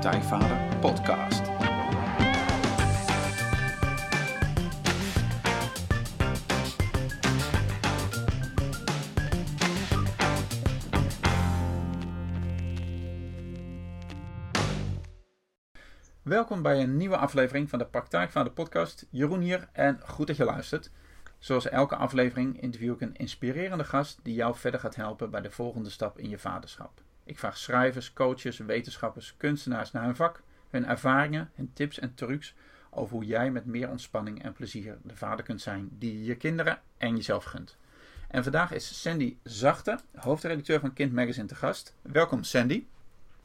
Praktijkvader Podcast. Welkom bij een nieuwe aflevering van de Praktijkvader Podcast. Jeroen hier en goed dat je luistert. Zoals elke aflevering interview ik een inspirerende gast die jou verder gaat helpen bij de volgende stap in je vaderschap. Ik vraag schrijvers, coaches, wetenschappers, kunstenaars naar hun vak, hun ervaringen, hun tips en trucs over hoe jij met meer ontspanning en plezier de vader kunt zijn die je je kinderen en jezelf gunt. En vandaag is Sandy Zachte, hoofdredacteur van Kind Magazine, te gast. Welkom Sandy.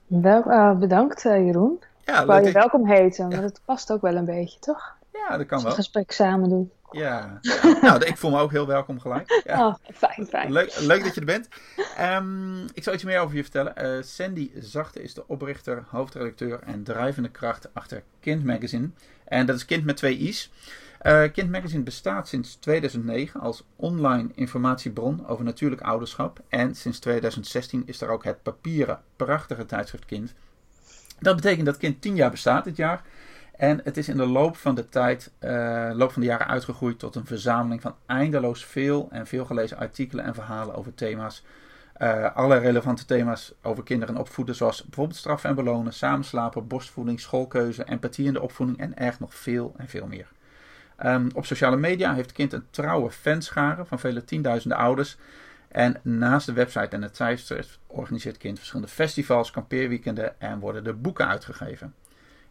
Wel, uh, bedankt uh, Jeroen. Ja, ik wou je welkom heten, maar dat past ook wel een beetje, toch? Ja, dat kan wel. We gesprek samen doen. Ja, nou, ik voel me ook heel welkom gelijk. Ja. Oh, fijn, fijn. Leuk, leuk dat je er bent. Um, ik zal iets meer over je vertellen. Uh, Sandy Zachte is de oprichter, hoofdredacteur en drijvende kracht achter Kind Magazine. En dat is Kind met twee i's. Uh, kind Magazine bestaat sinds 2009 als online informatiebron over natuurlijk ouderschap. En sinds 2016 is er ook het papieren, prachtige tijdschrift Kind. Dat betekent dat Kind 10 jaar bestaat dit jaar. En het is in de loop van de tijd, uh, loop van de jaren uitgegroeid tot een verzameling van eindeloos veel en veel gelezen artikelen en verhalen over thema's. Uh, alle relevante thema's over kinderen opvoeden, zoals bijvoorbeeld straffen en belonen, samenslapen, borstvoeding, schoolkeuze, empathie in de opvoeding en erg nog veel en veel meer. Um, op sociale media heeft Kind een trouwe fanschare van vele tienduizenden ouders. En naast de website en het tijdschrift organiseert Kind verschillende festivals, kampeerweekenden en worden er boeken uitgegeven.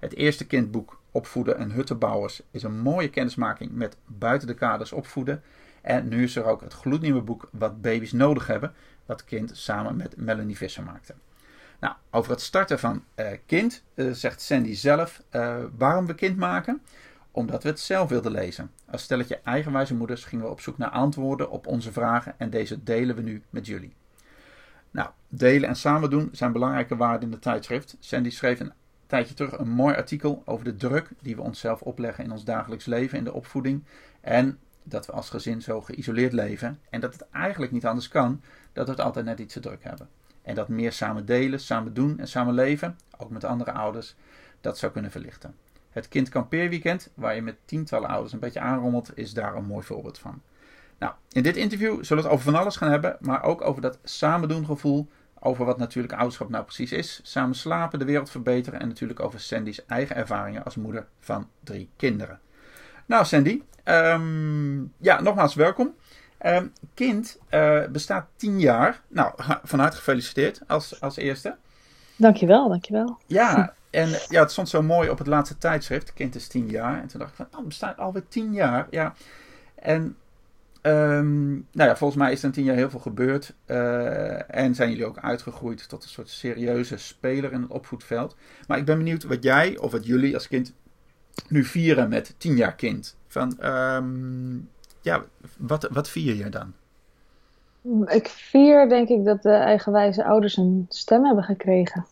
Het eerste kindboek Opvoeden en Huttenbouwers is een mooie kennismaking met buiten de kaders opvoeden. En nu is er ook het gloednieuwe boek Wat baby's nodig hebben, wat Kind samen met Melanie Visser maakte. Nou, over het starten van uh, Kind uh, zegt Sandy zelf uh, waarom we Kind maken. Omdat we het zelf wilden lezen. Als stelletje eigenwijze moeders gingen we op zoek naar antwoorden op onze vragen en deze delen we nu met jullie. Nou, delen en samen doen zijn belangrijke waarden in de tijdschrift. Sandy schreef een tijdje terug een mooi artikel over de druk die we onszelf opleggen in ons dagelijks leven, in de opvoeding. En dat we als gezin zo geïsoleerd leven. En dat het eigenlijk niet anders kan dat we het altijd net iets te druk hebben. En dat meer samen delen, samen doen en samen leven, ook met andere ouders, dat zou kunnen verlichten. Het Kind Kampeerweekend, waar je met tientallen ouders een beetje aanrommelt, is daar een mooi voorbeeld van. Nou, in dit interview zullen we het over van alles gaan hebben, maar ook over dat samen doen gevoel over wat natuurlijk ouderschap nou precies is. Samen slapen, de wereld verbeteren en natuurlijk over Sandy's eigen ervaringen als moeder van drie kinderen. Nou Sandy, um, ja nogmaals welkom. Um, kind uh, bestaat tien jaar. Nou, van harte gefeliciteerd als, als eerste. Dankjewel, dankjewel. Ja, en ja, het stond zo mooi op het laatste tijdschrift. Kind is tien jaar. En toen dacht ik van, oh, het bestaat alweer tien jaar. Ja, en Um, nou ja, volgens mij is er in tien jaar heel veel gebeurd. Uh, en zijn jullie ook uitgegroeid tot een soort serieuze speler in het opvoedveld. Maar ik ben benieuwd wat jij of wat jullie als kind nu vieren met tien jaar kind. Van, um, ja, wat, wat vier je dan? Ik vier denk ik dat de eigenwijze ouders een stem hebben gekregen.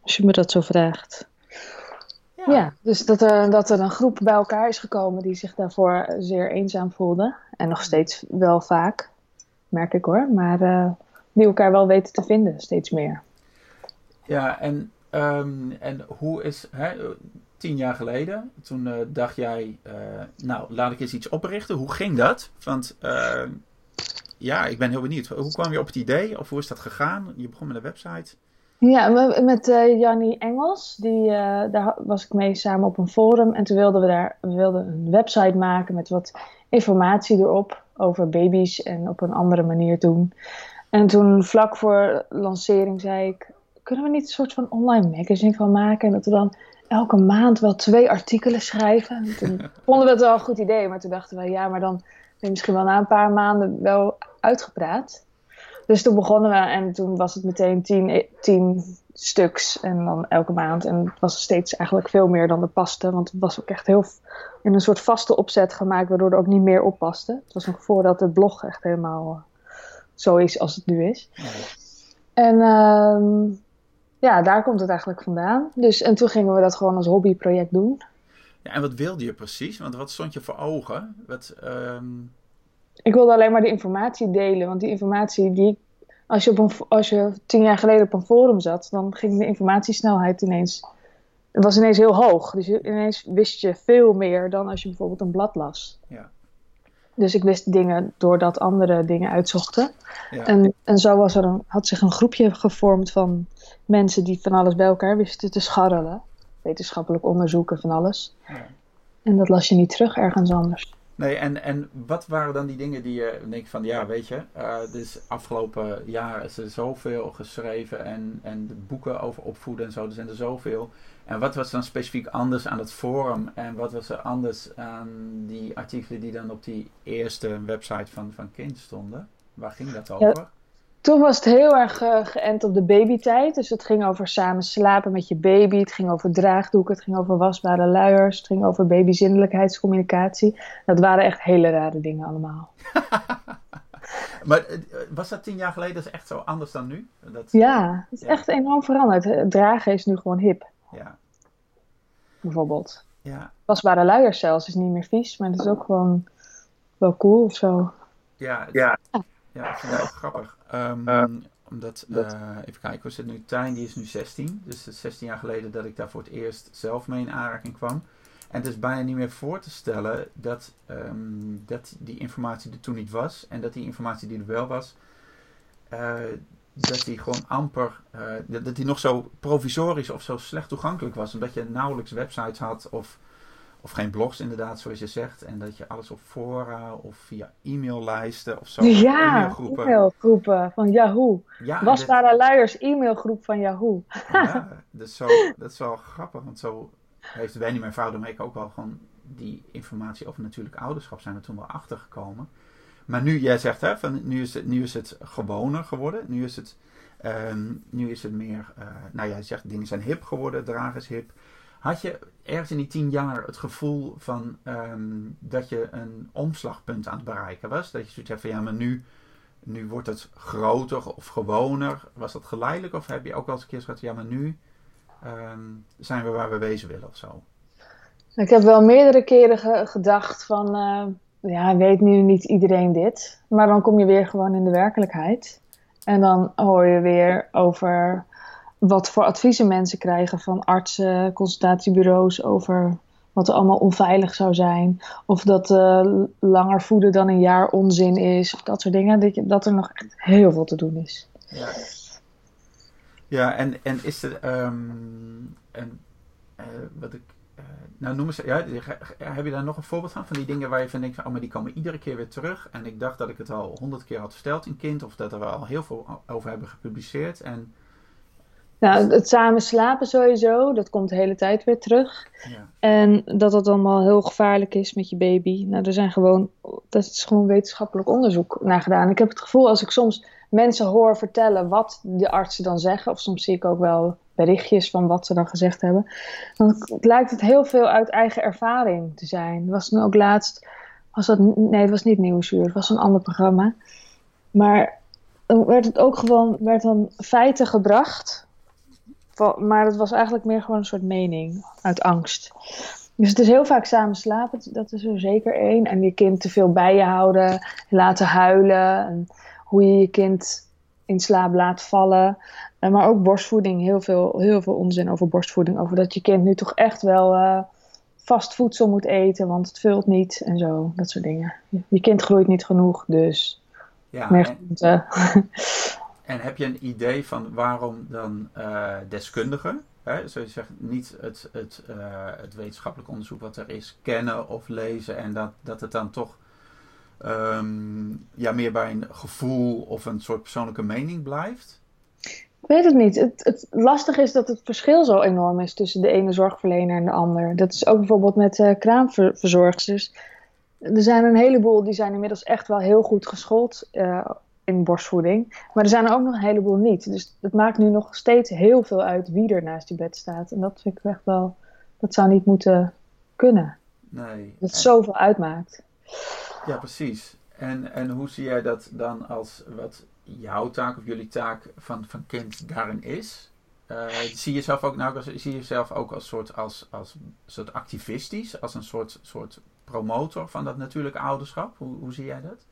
Als je me dat zo vraagt. Ja, dus dat er, dat er een groep bij elkaar is gekomen die zich daarvoor zeer eenzaam voelde. En nog steeds wel vaak, merk ik hoor. Maar uh, die elkaar wel weten te vinden, steeds meer. Ja, en, um, en hoe is, hè, tien jaar geleden, toen uh, dacht jij, uh, nou laat ik eens iets oprichten. Hoe ging dat? Want ja, ik ben heel benieuwd. Hoe kwam je op het idee? Of hoe is dat gegaan? Je begon met een website. Ja, met uh, Jannie Engels. Die, uh, daar was ik mee samen op een forum. En toen wilden we daar we wilden een website maken met wat informatie erop over baby's en op een andere manier doen. En toen vlak voor lancering zei ik, kunnen we niet een soort van online magazine van maken? En dat we dan elke maand wel twee artikelen schrijven. En toen vonden we het wel een goed idee, maar toen dachten we, ja, maar dan ben je misschien wel na een paar maanden wel uitgepraat. Dus toen begonnen we en toen was het meteen tien, tien stuks en dan elke maand. En het was steeds eigenlijk veel meer dan er paste. Want het was ook echt heel in een soort vaste opzet gemaakt, waardoor er ook niet meer oppaste. Het was nog voordat het blog echt helemaal uh, zo is als het nu is. En uh, ja, daar komt het eigenlijk vandaan. Dus, en toen gingen we dat gewoon als hobbyproject doen. Ja, en wat wilde je precies? Want wat stond je voor ogen? Wat, um... Ik wilde alleen maar de informatie delen, want die informatie die als je, op een, als je tien jaar geleden op een forum zat, dan ging de informatiesnelheid ineens. Het was ineens heel hoog. Dus ineens wist je veel meer dan als je bijvoorbeeld een blad las. Ja. Dus ik wist dingen doordat andere dingen uitzochten. Ja. En, en zo was er een, had zich een groepje gevormd van mensen die van alles bij elkaar wisten te scharrelen. Wetenschappelijk onderzoeken van alles. Ja. En dat las je niet terug ergens anders. Nee, en, en wat waren dan die dingen die je denkt van, ja, weet je, uh, dus afgelopen jaar is er zoveel geschreven en, en de boeken over opvoeden en zo, er zijn er zoveel. En wat was dan specifiek anders aan het forum en wat was er anders aan die artikelen die dan op die eerste website van, van Kind stonden? Waar ging dat over? Ja, toen was het heel erg uh, geënt op de babytijd. Dus het ging over samen slapen met je baby. Het ging over draagdoeken. Het ging over wasbare luiers. Het ging over babyzinnelijkheidscommunicatie. Dat waren echt hele rare dingen allemaal. maar was dat tien jaar geleden echt zo anders dan nu? Dat... Ja, het is ja. echt enorm veranderd. Dragen is nu gewoon hip. Ja. Bijvoorbeeld. Ja. Wasbare luiers zelfs is niet meer vies. Maar het is ook gewoon wel cool of zo. Ja, het... ja. Ja, ik vind dat ook grappig. Um, uh, omdat, uh, even kijken, we zitten nu, Tijn die is nu 16. Dus het is 16 jaar geleden dat ik daar voor het eerst zelf mee in aanraking kwam. En het is bijna niet meer voor te stellen dat, um, dat die informatie er toen niet was. En dat die informatie die er wel was, uh, dat die gewoon amper, dat, dat die nog zo provisorisch of zo slecht toegankelijk was. Omdat je nauwelijks websites had of of geen blogs inderdaad, zoals je zegt. En dat je alles op fora of via e-maillijsten of zo. Ja, e-mailgroepen. e-mailgroepen van Yahoo. Ja, Wasbare dit... luiers, e-mailgroep van Yahoo. Ja, dat is, zo, dat is wel grappig. Want zo heeft Wendy, mijn vrouw, daarmee ook wel gewoon die informatie over natuurlijk ouderschap zijn we toen wel achtergekomen. Maar nu, jij zegt hè, van nu is het, nu is het gewoner geworden. Nu is het, um, nu is het meer, uh, nou ja, je zegt dingen zijn hip geworden, dragen is hip. Had je ergens in die tien jaar het gevoel van um, dat je een omslagpunt aan het bereiken was? Dat je zoiets hebt van ja, maar nu, nu wordt het groter of gewoner. Was dat geleidelijk of heb je ook wel eens een keer gehad, ja, maar nu um, zijn we waar we wezen willen of zo? Ik heb wel meerdere keren ge gedacht van, uh, ja, weet nu niet iedereen dit. Maar dan kom je weer gewoon in de werkelijkheid. En dan hoor je weer over wat voor adviezen mensen krijgen van artsen, consultatiebureaus over wat er allemaal onveilig zou zijn. Of dat uh, langer voeden dan een jaar onzin is. Of dat soort dingen. Dat, er nog echt heel veel te doen is. Ja, ja en, en is er. Um, en, uh, wat ik. Uh, nou, noem eens. Ja, heb je daar nog een voorbeeld van? Van die dingen waar je van denkt: van, oh, maar die komen iedere keer weer terug. En ik dacht dat ik het al honderd keer had verteld in kind. Of dat er al heel veel over hebben gepubliceerd. En nou, het samen slapen sowieso, dat komt de hele tijd weer terug. Ja. En dat dat allemaal heel gevaarlijk is met je baby. Nou, er zijn gewoon, dat is gewoon wetenschappelijk onderzoek naar gedaan. Ik heb het gevoel als ik soms mensen hoor vertellen wat de artsen dan zeggen, of soms zie ik ook wel berichtjes van wat ze dan gezegd hebben, dan lijkt het heel veel uit eigen ervaring te zijn. Was nu ook laatst, was dat, nee, het was niet Nieuwsuur, het was een ander programma. Maar dan werd het ook gewoon, werd dan feiten gebracht maar het was eigenlijk meer gewoon een soort mening uit angst. Dus het is heel vaak samen slapen, dat is er zeker één. En je kind te veel bij je houden, laten huilen. En hoe je je kind in slaap laat vallen. Maar ook borstvoeding, heel veel, heel veel onzin over borstvoeding. Over dat je kind nu toch echt wel uh, vast voedsel moet eten, want het vult niet en zo. Dat soort dingen. Je kind groeit niet genoeg, dus ja, meer groente. En heb je een idee van waarom dan uh, deskundigen, hè, zoals je zegt, niet het, het, uh, het wetenschappelijk onderzoek wat er is, kennen of lezen en dat, dat het dan toch um, ja, meer bij een gevoel of een soort persoonlijke mening blijft? Ik weet het niet. Het, het lastige is dat het verschil zo enorm is tussen de ene zorgverlener en de ander. Dat is ook bijvoorbeeld met uh, kraamverzorgsters. Er zijn een heleboel die zijn inmiddels echt wel heel goed geschoold in borstvoeding. Maar er zijn er ook nog een heleboel niet. Dus het maakt nu nog steeds heel veel uit wie er naast je bed staat. En dat vind ik echt wel, dat zou niet moeten kunnen. Nee. Dat het zoveel uitmaakt. Ja, precies. En, en hoe zie jij dat dan als wat jouw taak of jullie taak van, van kind daarin is? Uh, zie je jezelf ook, nou, zie je jezelf ook als soort, als, als soort activistisch, als een soort, soort promotor van dat natuurlijke ouderschap? Hoe, hoe zie jij dat?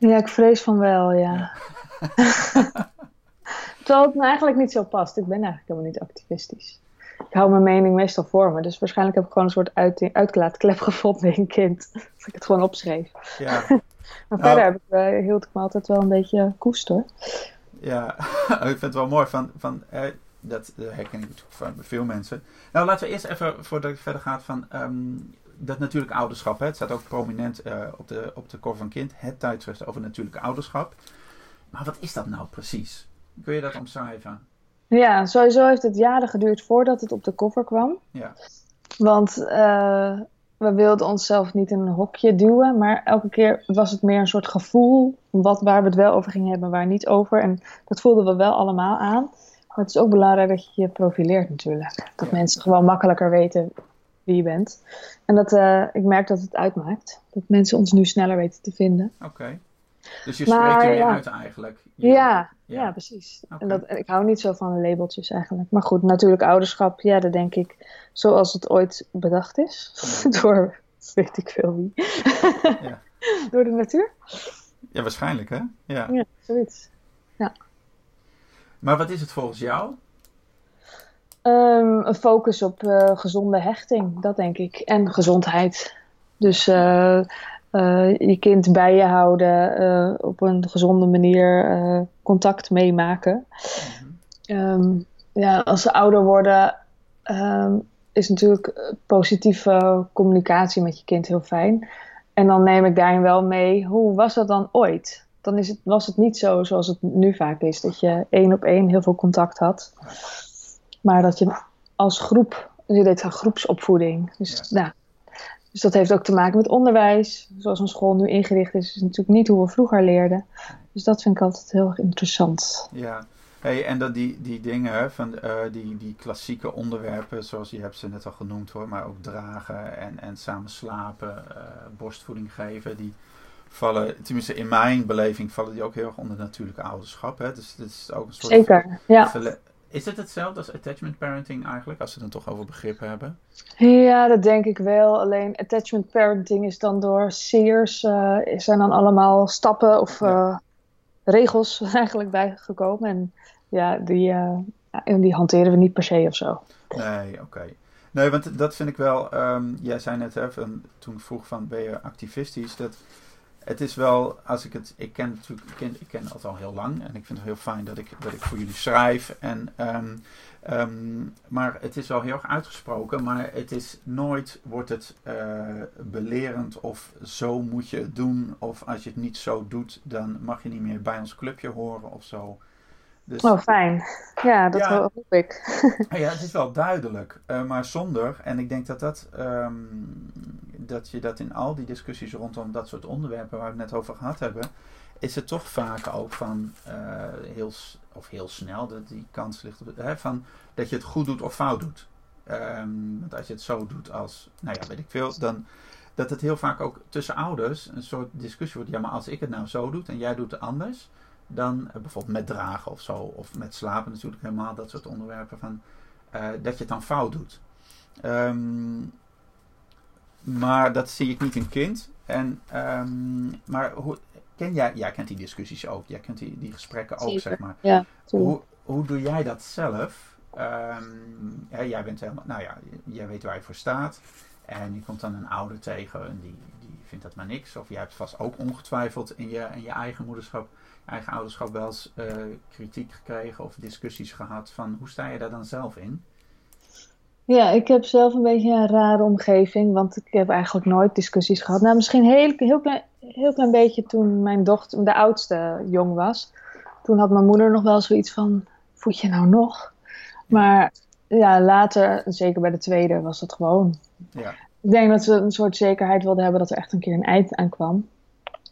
Ja, ik vrees van wel, ja. Terwijl het me eigenlijk niet zo past. Ik ben eigenlijk helemaal niet activistisch. Ik hou mijn mening meestal voor me. Dus waarschijnlijk heb ik gewoon een soort uit, uitlaatklep gevonden in kind. Dat ik het gewoon opschreef. Ja. maar verder nou. heb ik, uh, hield ik me altijd wel een beetje koest hoor. Ja, ik vind het wel mooi. Van, van, eh, dat herken ik natuurlijk van veel mensen. Nou, laten we eerst even, voordat ik verder gaat, van um, dat natuurlijk ouderschap. Hè. Het staat ook prominent uh, op, de, op de cover van Kind. Het tijdschrift over natuurlijk ouderschap. Maar wat is dat nou precies? Kun je dat omschrijven? Ja, sowieso heeft het jaren geduurd voordat het op de cover kwam. Ja. Want uh, we wilden onszelf niet in een hokje duwen, maar elke keer was het meer een soort gevoel wat, waar we het wel over gingen hebben, waar niet over. En dat voelden we wel allemaal aan. Maar het is ook belangrijk dat je je profileert natuurlijk. Dat mensen gewoon makkelijker weten wie je bent. En dat, uh, ik merk dat het uitmaakt. Dat mensen ons nu sneller weten te vinden. Oké. Dus je spreekt er meer uit eigenlijk. Ja, ja, precies. En dat, ik hou niet zo van labeltjes eigenlijk. Maar goed, natuurlijk ouderschap, ja, dat denk ik zoals het ooit bedacht is. Door weet ik veel wie. ja. Door de natuur. Ja, waarschijnlijk hè? Ja, ja zoiets. Ja. Maar wat is het volgens jou? Um, een focus op uh, gezonde hechting, dat denk ik. En gezondheid. Dus uh, uh, je kind bij je houden, op een gezonde manier contact meemaken. Mm um, ja, als ze ouder worden, um, is natuurlijk positieve communicatie met je kind heel fijn. En dan neem ik daarin wel mee, hoe was dat dan ooit? Dan is het, was het niet zo zoals het nu vaak is, dat je één op één heel veel contact had. Maar dat je als groep, je deed een groepsopvoeding. Dus ja. nou, dus dat heeft ook te maken met onderwijs. Zoals een school nu ingericht is, is natuurlijk niet hoe we vroeger leerden. Dus dat vind ik altijd heel erg interessant. Ja, hey, en dat die, die dingen, van, uh, die, die klassieke onderwerpen, zoals je hebt ze net al genoemd hoor, maar ook dragen en, en samen slapen, uh, borstvoeding geven, die vallen, tenminste in mijn beleving, vallen die ook heel erg onder natuurlijke ouderschap. Hè? Dus dit is ook een soort Zeker, ja. Is het hetzelfde als attachment parenting eigenlijk, als we het dan toch over begrippen hebben? Ja, dat denk ik wel. Alleen attachment parenting is dan door Sears, uh, zijn dan allemaal stappen of uh, regels eigenlijk bijgekomen. En ja, die, uh, die hanteren we niet per se of zo. Nee, oké. Okay. Nee, want dat vind ik wel. Um, jij zei net even, toen ik vroeg van ben je activistisch, dat het is wel, als ik het, ik ken natuurlijk, ik ken, ik ken het al heel lang en ik vind het heel fijn dat ik, dat ik voor jullie schrijf. En, um, um, maar het is wel heel erg uitgesproken, maar het is nooit, wordt het uh, belerend of zo moet je het doen. Of als je het niet zo doet, dan mag je niet meer bij ons clubje horen of zo. Dus, oh, fijn. Ja, dat ja, hoop ik. ja, het is wel duidelijk, uh, maar zonder. En ik denk dat dat, um, dat je dat in al die discussies rondom dat soort onderwerpen waar we het net over gehad hebben, is het toch vaak ook van uh, heel, of heel snel, dat die kans ligt op, hè, van dat je het goed doet of fout doet. Um, want als je het zo doet als, nou ja, weet ik veel, dan dat het heel vaak ook tussen ouders een soort discussie wordt. Ja, maar als ik het nou zo doe en jij doet het anders, dan uh, bijvoorbeeld met dragen of zo, of met slapen natuurlijk helemaal, dat soort onderwerpen van uh, dat je het dan fout doet. Um, maar dat zie ik niet in kind. En, um, maar hoe, ken jij, jij kent die discussies ook, jij kent die, die gesprekken ook, Zeker. zeg maar. Ja, hoe, hoe doe jij dat zelf? Um, ja, jij bent helemaal, nou ja, jij weet waar je voor staat. En je komt dan een ouder tegen en die, die vindt dat maar niks. Of jij hebt vast ook ongetwijfeld in je, in je eigen moederschap, eigen ouderschap wel eens uh, kritiek gekregen of discussies gehad van hoe sta je daar dan zelf in? Ja, ik heb zelf een beetje een rare omgeving, want ik heb eigenlijk nooit discussies gehad. Nou, misschien heel, heel, klein, heel klein beetje toen mijn dochter, de oudste, jong was. Toen had mijn moeder nog wel zoiets van, voed je nou nog? Maar ja, later, zeker bij de tweede, was dat gewoon. Ja. Ik denk dat ze een soort zekerheid wilde hebben dat er echt een keer een eind aan kwam.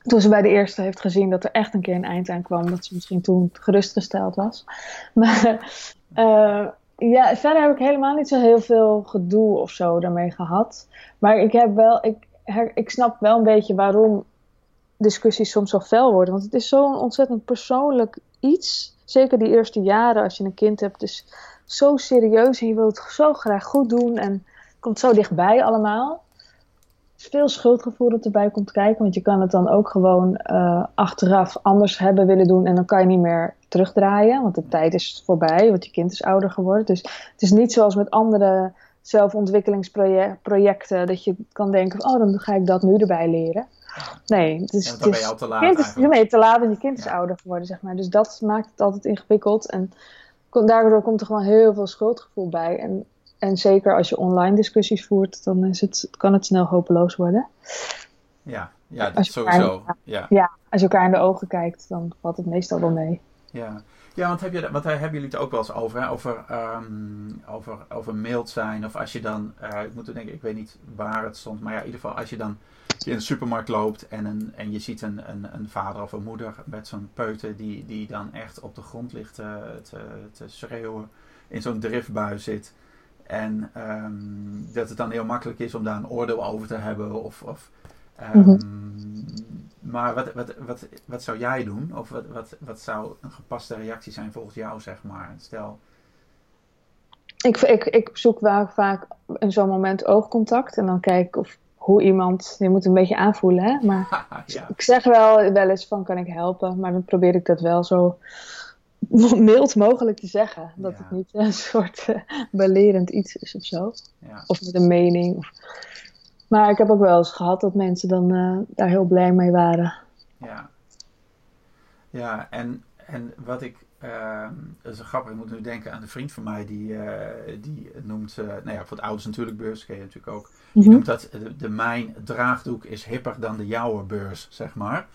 Toen ze bij de eerste heeft gezien dat er echt een keer een eind aan kwam, dat ze misschien toen gerustgesteld was. Maar uh, ja, verder heb ik helemaal niet zo heel veel gedoe of zo daarmee gehad. Maar ik heb wel, ik, ik snap wel een beetje waarom discussies soms zo fel worden. Want het is zo'n ontzettend persoonlijk iets. Zeker die eerste jaren als je een kind hebt. Is zo serieus en je wilt het zo graag goed doen. En komt zo dichtbij allemaal. Veel schuldgevoel dat erbij komt kijken. Want je kan het dan ook gewoon uh, achteraf anders hebben willen doen. En dan kan je niet meer terugdraaien. Want de tijd is voorbij. Want je kind is ouder geworden. Dus het is niet zoals met andere zelfontwikkelingsprojecten. Dat je kan denken: oh, dan ga ik dat nu erbij leren. Nee, het is, ja, dan ben je al te laat. Kind is, nee, te laat en je kind is ouder geworden, zeg maar. Dus dat maakt het altijd ingewikkeld. En daardoor komt er gewoon heel veel schuldgevoel bij. En en zeker als je online discussies voert, dan is het, kan het snel hopeloos worden. Ja, ja dat sowieso. ja. ja, als je elkaar in de ogen kijkt, dan valt het meestal wel mee. Ja, ja want, heb je, want daar hebben jullie het ook wel eens over, hè? Over, um, over, over maild zijn. Of als je dan, uh, ik moet denken, ik weet niet waar het stond, maar ja, in ieder geval als je dan in de supermarkt loopt en, een, en je ziet een, een, een vader of een moeder met zo'n peuter die, die dan echt op de grond ligt te, te, te schreeuwen, in zo'n driftbui zit. En ehm, dat het dan heel makkelijk is om daar een oordeel over te hebben. Of, of ehm, mhm. Maar wat, wat, wat, wat zou jij doen? Of wat, wat, wat zou een gepaste reactie zijn volgens jou, zeg maar? Stel. Ik, ik, ik zoek wel vaak in zo'n moment oogcontact. En dan kijk ik of hoe iemand. Je moet een beetje aanvoelen, hè? Maar ik zeg wel, wel eens van kan ik helpen. Maar dan probeer ik dat wel zo mild mogelijk te zeggen. Dat het niet een soort uh, belerend iets is of zo. Ja. Of met een mening. Of... Maar ik heb ook wel eens gehad dat mensen dan uh, daar heel blij mee waren. Ja, ja en, en wat ik. Uh, dat is grappig, ik moet nu denken aan een vriend van mij die, uh, die noemt, nou ja, voor het ouders natuurlijk beurs, ken je natuurlijk ook. Die mhm. noemt dat de, de mijn draagdoek is hipper dan de jouwe beurs, zeg maar.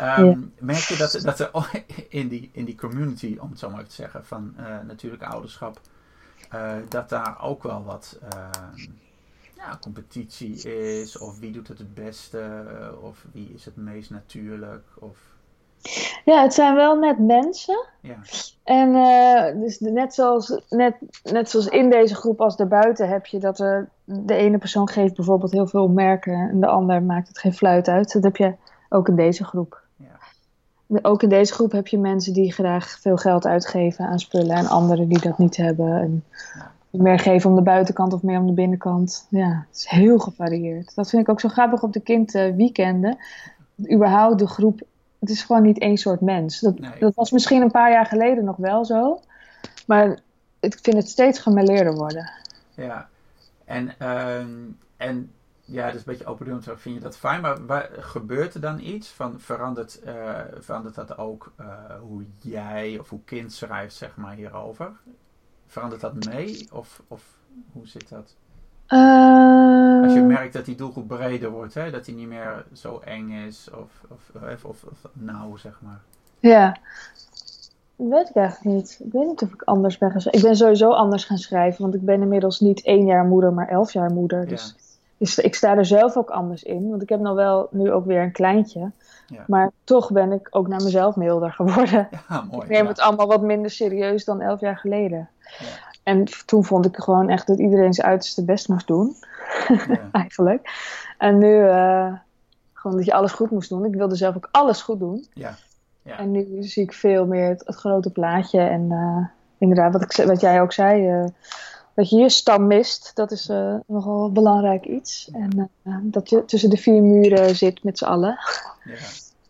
Um, Merk je dat, dat er in die, in die community, om het zo maar te zeggen, van uh, natuurlijk ouderschap, uh, dat daar ook wel wat uh, ja, competitie is? Of wie doet het het beste? Of wie is het meest natuurlijk? Of... Ja, het zijn wel net mensen. Ja. En dus net, zoals, net, net zoals in deze groep als daarbuiten heb je dat er de ene persoon geeft bijvoorbeeld heel veel merken en de ander maakt het geen fluit uit. Dat heb je ook in deze groep ook in deze groep heb je mensen die graag veel geld uitgeven aan spullen en anderen die dat niet hebben. En meer geven om de buitenkant of meer om de binnenkant. Ja, het is heel gevarieerd. Dat vind ik ook zo grappig op de kindweekenden. überhaupt de groep, het is gewoon niet één soort mens. Dat, dat was misschien een paar jaar geleden nog wel zo. Maar ik vind het steeds gemeleerder worden. Ja, en, uh, en ja, dat is een beetje open. Vind je dat fijn? Maar waar, gebeurt er dan iets? Van, verandert, uh, verandert dat ook uh, hoe jij of hoe kind schrijft, zeg maar, hierover? Verandert dat mee? Of, of hoe zit dat? Uh... Als je merkt dat die doelgroep breder wordt, hè? dat die niet meer zo eng is of, of, of, of, of nauw, zeg maar. Ja, dat weet ik eigenlijk niet. Ik weet niet of ik anders ben gaan schrijven. Ik ben sowieso anders gaan schrijven, want ik ben inmiddels niet één jaar moeder, maar elf jaar moeder. Dus dus ik sta er zelf ook anders in. Want ik heb nou wel nu ook weer een kleintje. Ja. Maar toch ben ik ook naar mezelf milder geworden. Ja, mooi, ik neem het allemaal wat minder serieus dan elf jaar geleden. Ja. En toen vond ik gewoon echt dat iedereen zijn uiterste best moest doen. Eigenlijk. En nu uh, gewoon dat je alles goed moest doen. Ik wilde zelf ook alles goed doen. Ja. Ja. En nu zie ik veel meer het, grote plaatje. En uh, inderdaad, wat, ik, wat jij ook zei, uh, dat je je stam mist. Dat is uh, nogal een belangrijk iets. En uh, dat je tussen de vier muren zit met z'n allen. Ja.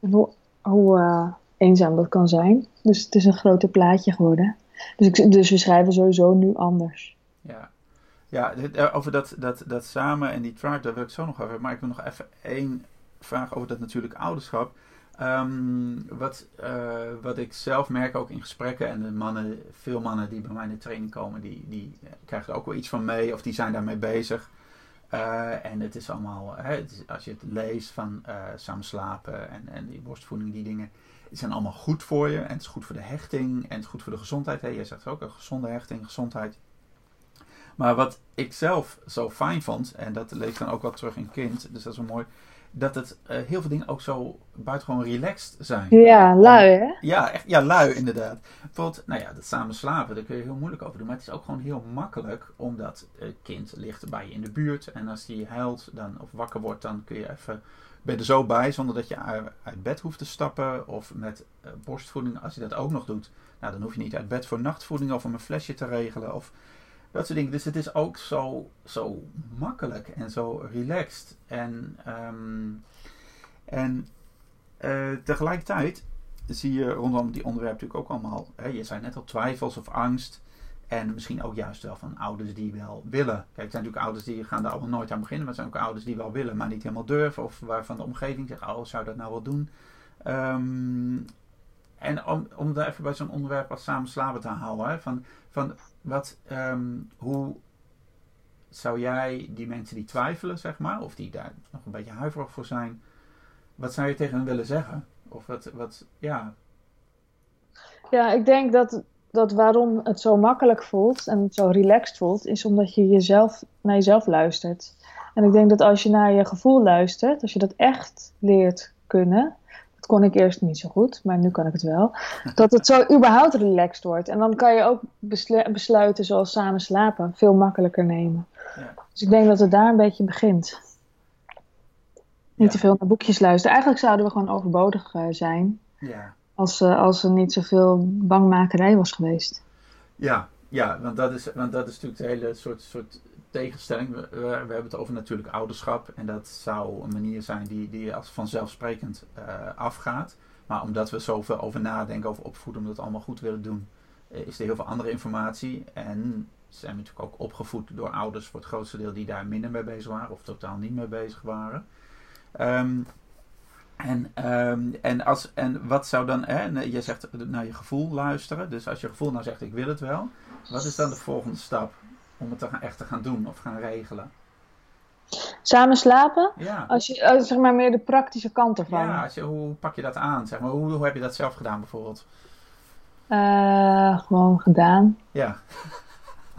En hoe, hoe uh, eenzaam dat kan zijn. Dus het is een groter plaatje geworden. Dus, ik, dus we schrijven sowieso nu anders. Ja, ja over dat, dat, dat samen en die tribe, daar wil ik zo nog over. Maar ik wil nog even één vraag over dat natuurlijk ouderschap. Um, wat, uh, wat ik zelf merk ook in gesprekken, en de mannen, veel mannen die bij mij in de training komen, die, die krijgen er ook wel iets van mee of die zijn daarmee bezig. Uh, en het is allemaal, hè, het is, als je het leest van uh, samen slapen en, en die borstvoeding, die dingen, die zijn allemaal goed voor je. En het is goed voor de hechting en het is goed voor de gezondheid. Hè. Jij zegt ook een gezonde hechting, gezondheid. Maar wat ik zelf zo fijn vond, en dat lees dan ook wel terug in kind, dus dat is wel mooi dat het uh, heel veel dingen ook zo buitengewoon relaxed zijn. Ja, lui hè? Ja, echt, ja, lui inderdaad. Bijvoorbeeld, nou ja, dat samen slapen, daar kun je heel moeilijk over doen. Maar het is ook gewoon heel makkelijk, omdat het kind ligt bij je in de buurt. En als die huilt dan, of wakker wordt, dan kun je even, ben je er zo bij, zonder dat je uit bed hoeft te stappen. Of met uh, borstvoeding, als je dat ook nog doet, nou, dan hoef je niet uit bed voor nachtvoeding of om een flesje te regelen. Of, Dat soort dingen. Dus het is ook zo, zo makkelijk en zo relaxed. En, ehm, en uh, tegelijkertijd zie je rondom die onderwerpen natuurlijk ook allemaal. Hè, je zei net al twijfels of angst. En misschien ook juist wel van ouders die wel willen. Kijk, er zijn natuurlijk ouders die gaan daar allemaal nooit aan beginnen. Maar er zijn ook ouders die wel willen, maar niet helemaal durven. Of waarvan de omgeving zegt, oh, zou dat nou wel doen? Um, en om, om daar even bij zo'n onderwerp als samen slapen te houden. Hè, van, van wat, um, hoe zou jij die mensen die twijfelen, zeg maar, of die daar nog een beetje huiverig voor zijn, wat zou je tegen hen willen zeggen? Of wat, wat ja. Ja, ik denk dat, dat waarom het zo makkelijk voelt en zo relaxed voelt, is omdat je jezelf, naar jezelf luistert. En ik denk dat als je naar je gevoel luistert, als je dat echt leert kunnen, dat kon ik eerst niet zo goed, maar nu kan ik het wel, dat het zo überhaupt relaxed wordt. En dan kan je ook besluiten zoals samen slapen veel makkelijker nemen. Ja. Dus ik denk dat het daar een beetje begint. Niet te veel naar boekjes luisteren. Eigenlijk zouden we gewoon overbodig uh, zijn. Ja. Als, uh, als er niet zoveel bangmakerij was geweest. Ja, ja want, dat is, want dat is natuurlijk de hele soort, soort tegenstelling. We, we, hebben het over natuurlijk ouderschap. En dat zou een manier zijn die, die als vanzelfsprekend uh, afgaat. Maar omdat we zoveel over nadenken, over opvoeden, omdat we het allemaal goed willen doen, is er heel veel andere informatie. En zijn we natuurlijk ook opgevoed door ouders voor het grootste deel die daar minder mee bezig waren of totaal niet mee bezig waren. Um, en, um, en, als, en wat zou dan, hè, je zegt naar je gevoel luisteren. Dus als je gevoel nou zegt ik wil het wel, wat is dan de volgende stap om het te gaan, echt te gaan doen of gaan regelen? Samen slapen? Ja. Als je, uh, zeg maar meer de praktische kant ervan. Ja, als je, hoe pak je dat aan? Zeg maar, hoe, hoe heb je dat zelf gedaan bijvoorbeeld? Uh, gewoon gedaan. Ja.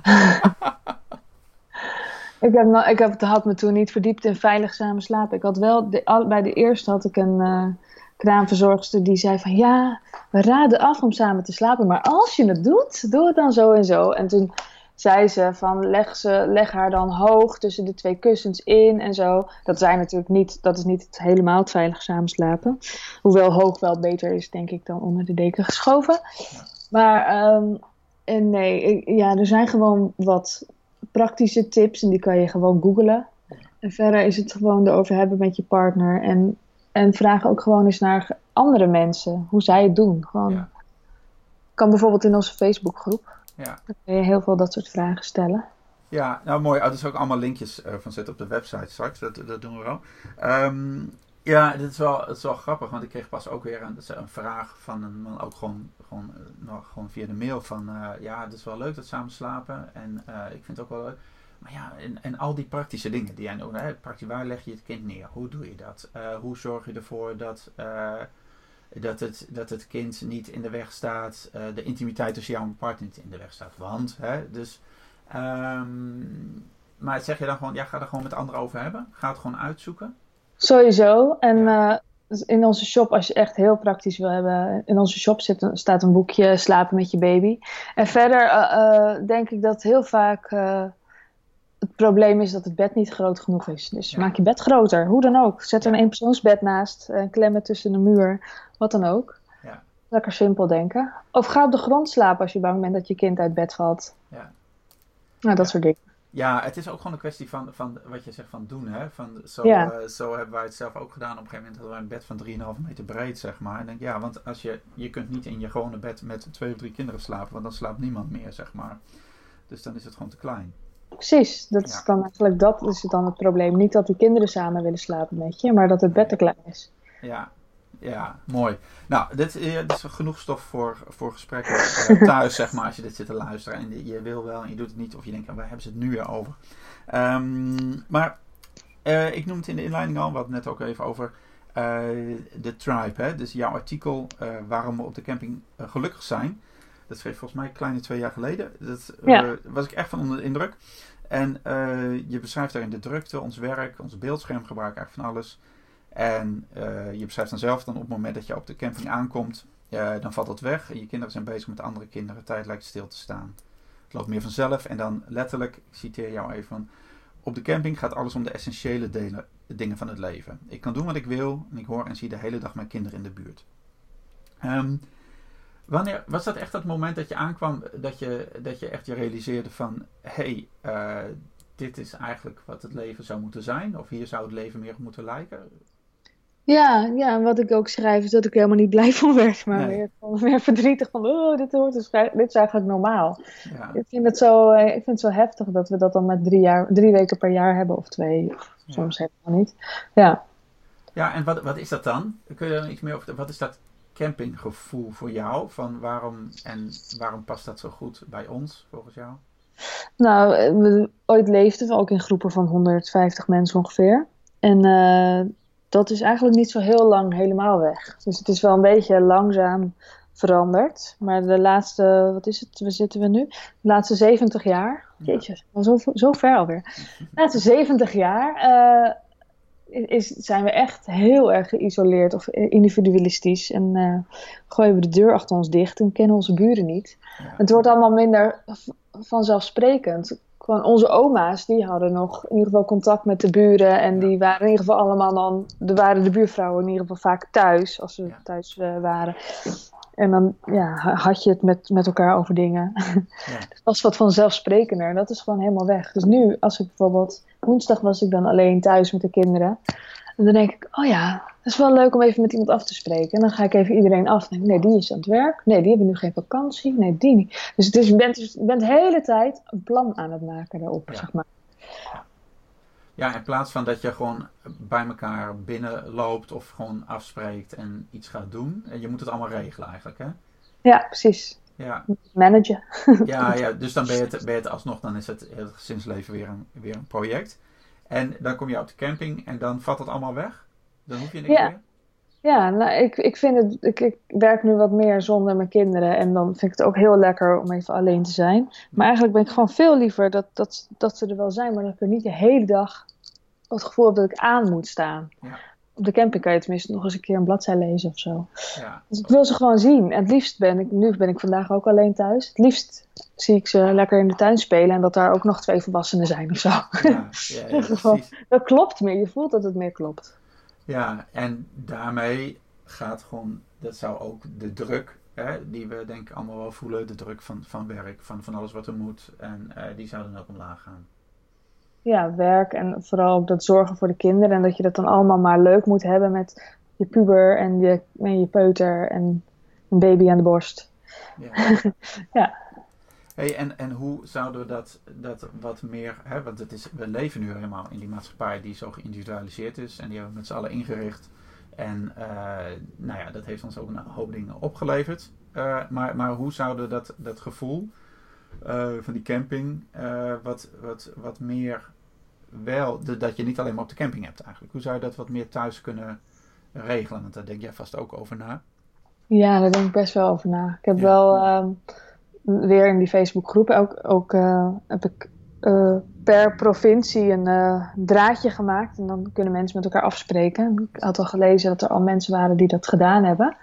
Ik heb, ik heb, had me toen niet verdiept in veilig samen slapen. Ik had wel, de, bij de eerste had ik een uh, kraamverzorgster die zei van ja, we raden af om samen te slapen. Maar als je het doet, doe het dan zo en zo. En toen zei ze van leg, ze, leg haar dan hoog tussen de twee kussens in en zo. Dat, zijn natuurlijk niet, dat is niet het helemaal het veilig samen slapen. Hoewel hoog wel beter is, denk ik, dan onder de deken geschoven. Maar um, en nee, ik, ja, er zijn gewoon wat praktische tips en die kan je gewoon googlen. En verder is het gewoon erover hebben met je partner. En, en vraag ook gewoon eens naar andere mensen hoe zij het doen. Gewoon, Kan bijvoorbeeld in onze Facebookgroep. Ja. Dan kun je heel veel dat soort vragen stellen. Ja, nou mooi. Oh, er is ook allemaal linkjes uh, van zetten op de website straks. Dat, dat doen we wel. Um, ja, dit is wel, het is wel grappig, want ik kreeg pas ook weer een, een vraag van een man, ook gewoon, gewoon, nog, gewoon via de mail van, uh, ja, het is wel leuk dat samen slapen en uh, ik vind het ook wel leuk. Maar ja, en, en al die praktische dingen die jij noemt, hè, praktisch, waar leg je het kind neer? Hoe doe je dat? Hoe zorg je ervoor dat, dat, het, dat het kind niet in de weg staat, de intimiteit tussen jou en partner niet in de weg staat? Want, hè, dus, um, maar zeg je dan gewoon, ja, ga er gewoon met anderen over hebben? Ga het gewoon uitzoeken? Sowieso. En uh, in onze shop, als je echt heel praktisch wil hebben, in onze shop zit, staat een boekje Slapen met je baby. En verder uh, denk ik dat heel vaak het probleem is dat het bed niet groot genoeg is. Dus maak je bed groter, hoe dan ook. Zet er een eenpersoonsbed naast, en klemmen tussen de muur, wat dan ook. Ja. Lekker simpel denken. Of ga op de grond slapen als je bang bent dat je kind uit bed valt. Ja. Nou, dat soort dingen. Ja, het is ook gewoon een kwestie van, van wat je zegt van doen. Hè? Van, zo, ja. uh, zo hebben wij het zelf ook gedaan. Op een gegeven moment hadden we een bed van 3,5 meter breed, zeg maar. En denk, ja, want als je, je kunt niet in je gewone bed met twee of drie kinderen slapen, want dan slaapt niemand meer, zeg maar. Dus dan is het gewoon te klein. Precies, dat is dan eigenlijk dat is dan het probleem. Niet dat die kinderen samen willen slapen met je, maar dat het bed te klein is. Ja, ja, mooi. Nou, dit, eh, dit, is genoeg stof voor, voor gesprekken uh, thuis, zeg maar, als je dit zit te luisteren. En je wil wel en je doet het niet, of je denkt, waar hebben ze het nu weer over? Um, maar uh, ik noem het in de inleiding al, we hadden net ook even over de tribe. Hè? Dus jouw artikel, waarom we op de camping gelukkig zijn. Dat schreef volgens mij kleine twee jaar geleden. Dat ja. was ik echt van onder de indruk. En je beschrijft daarin de drukte, ons werk, ons beeldschermgebruik, eigenlijk van alles. En uh, je beschrijft dan zelf dan op het moment dat je op de camping aankomt, dan valt dat weg. En je kinderen zijn bezig met andere kinderen. Tijd lijkt stil te staan. Het loopt meer vanzelf. En dan letterlijk, ik citeer jou even. Op de camping gaat alles om de essentiële delen, dingen van het leven. Ik kan doen wat ik wil en ik hoor en zie de hele dag mijn kinderen in de buurt. Um, Wanneer was dat echt dat moment dat je aankwam, dat je, dat je echt je realiseerde van, hé, hey, dit is eigenlijk wat het leven zou moeten zijn? Of hier zou het leven meer op moeten lijken? Ja, ja, en wat ik ook schrijf is dat ik helemaal niet blij van werd, maar nee. meer, meer, verdrietig van, oh, dit, hoort dus, dit is eigenlijk normaal. Ja. Ik, vind het zo, eh, ik vind het zo heftig dat we dat dan met drie, jaar, drie weken per jaar hebben, of twee, of ja. soms helemaal niet. Ja, ja en wat, wat is dat dan? Kun je er iets meer over, wat is dat campinggevoel voor jou? Van waarom, en waarom past dat zo goed bij ons, volgens jou? Nou, we, ooit leefden we ook in groepen van 150 mensen ongeveer. En uh, dat is eigenlijk niet zo heel lang helemaal weg. Dus het is wel een beetje langzaam veranderd. Maar de laatste, wat is het, waar zitten we nu? De laatste 70 jaar. Jeetje, zo, zo ver alweer. De laatste 70 jaar uh, is, zijn we echt heel erg geïsoleerd of individualistisch. En uh, gooien we de deur achter ons dicht en kennen onze buren niet. Ja. Het wordt allemaal minder vanzelfsprekend gewoon onze oma's, die hadden nog in ieder geval contact met de buren. En die waren in ieder geval allemaal dan, er waren de buurvrouwen in ieder geval vaak thuis, als ze thuis uh, waren. En dan ja, had je het met, met elkaar over dingen. Dat was wat vanzelfsprekender. Dat is gewoon helemaal weg. Dus nu, als ik bijvoorbeeld... Woensdag was ik dan alleen thuis met de kinderen. En dan denk ik, oh ja, het is wel leuk om even met iemand af te spreken. En dan ga ik even iedereen af. Denk, nee, die is aan het werk. Nee, die hebben nu geen vakantie. Nee, die niet. Dus, dus je, bent, je bent de hele tijd een plan aan het maken daarop, ja. zeg maar. Ja, in plaats van dat je gewoon bij elkaar binnenloopt of gewoon afspreekt en iets gaat doen. En je moet het allemaal regelen eigenlijk, hè? Ja, precies. Ja. Managen. Ja, ja, dus dan ben je, het, ben je het alsnog, dan is het, het gezinsleven weer een, weer een project. En dan kom je op de camping en dan valt het allemaal weg? Dan hoef je niks ja. meer? Ja, nou, ik, ik vind het, ik, ik werk nu wat meer zonder mijn kinderen en dan vind ik het ook heel lekker om even alleen te zijn. Maar eigenlijk ben ik gewoon veel liever dat, dat, dat ze er wel zijn, maar dat ik er niet de hele dag het gevoel heb dat ik aan moet staan. Ja. Op de camping kan je tenminste nog eens een keer een bladzij lezen of zo. Ja. Dus ik wil ze gewoon zien. En het liefst ben ik, nu ben ik vandaag ook alleen thuis. Het liefst zie ik ze lekker in de tuin spelen en dat daar ook nog twee volwassenen zijn of zo. Ja, dat klopt meer. Je voelt dat het meer klopt. Ja, en daarmee gaat gewoon, dat zou ook de druk, hè, die we denk ik allemaal wel voelen, de druk van, van werk, van, van alles wat er moet, en uh, die zou dan ook omlaag gaan. Ja, werk en vooral ook dat zorgen voor de kinderen en dat je dat dan allemaal maar leuk moet hebben met je puber en je, en je peuter en een baby aan de borst. Ja. ja. Hey, en, en hoe zouden we dat, dat wat meer, hè, want het is, we leven nu helemaal in die maatschappij die zo geïndividualiseerd is en die hebben we met z'n allen ingericht. En uh, nou ja, dat heeft ons ook een hoop dingen opgeleverd. Uh, maar, maar hoe zouden dat, dat gevoel van die camping wat, wat, wat meer wel, de, dat je niet alleen maar op de camping hebt eigenlijk. Hoe zou je dat wat meer thuis kunnen regelen? Want daar denk jij vast ook over na. Ja, daar denk ik best wel over na. Ik heb ja. wel um, weer in die Facebookgroep ook, ook uh, heb ik uh, per provincie een uh, draadje gemaakt. En dan kunnen mensen met elkaar afspreken. Ik had al gelezen dat er al mensen waren die dat gedaan hebben.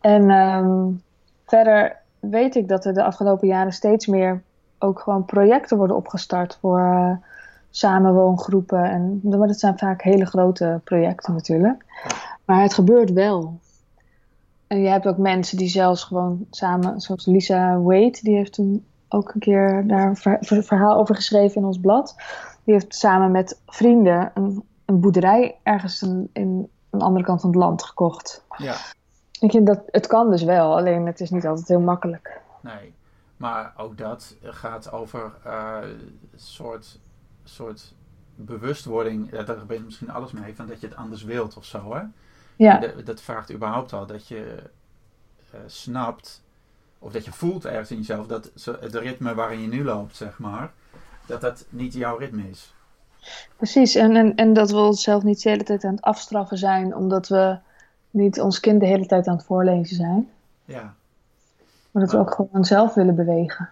En um, verder weet ik dat er de afgelopen jaren steeds meer ook gewoon projecten worden opgestart voor uh, samenwoongroepen. En, maar dat zijn vaak hele grote projecten natuurlijk. Maar het gebeurt wel. En je hebt ook mensen die zelfs gewoon samen, zoals Lisa Wade, die heeft toen ook een keer daar een ver, ver, verhaal over geschreven in ons blad. Die heeft samen met vrienden een, een boerderij ergens in, in een andere kant van het land gekocht. Ja. Ik vind dat, het kan dus wel, alleen het is niet altijd heel makkelijk. Nee, maar ook dat gaat over uh, soort, soort bewustwording. Daar gebeurt misschien alles mee, van dat je het anders wilt of zo. Hè? Ja. De, dat vraagt überhaupt al dat je uh, snapt, of dat je voelt ergens in jezelf, dat het ritme waarin je nu loopt, zeg maar, dat dat niet jouw ritme is. Precies, en, en, en dat we onszelf niet de hele tijd aan het afstraffen zijn, omdat we niet ons kind de hele tijd aan het voorlezen zijn. Ja. Maar dat we ook gewoon zelf willen bewegen.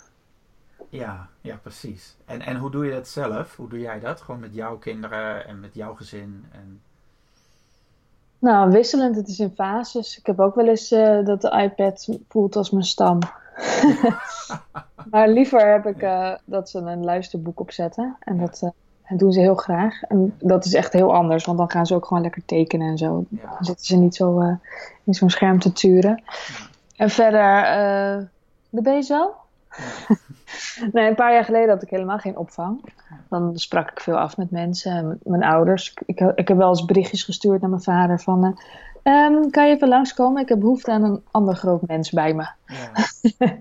Ja, ja, precies. En, en hoe doe je dat zelf? Hoe doe jij dat? Gewoon met jouw kinderen en met jouw gezin? En... Nou, wisselend. Het is in fases. Ik heb ook wel eens uh, dat de iPad voelt als mijn stam. maar liever heb ik uh, dat ze een luisterboek opzetten. En dat, uh, dat doen ze heel graag. En dat is echt heel anders, want dan gaan ze ook gewoon lekker tekenen en zo. Ja. Dan zitten ze niet zo in zo'n scherm te turen. Ja. En verder, uh, de zo? nee, een paar jaar geleden had ik helemaal geen opvang. Dan sprak ik veel af met mensen, mijn ouders. Ik, ik heb wel eens berichtjes gestuurd naar mijn vader van... Uh, kan je even langskomen? Ik heb behoefte aan een ander groot mens bij me. Ja.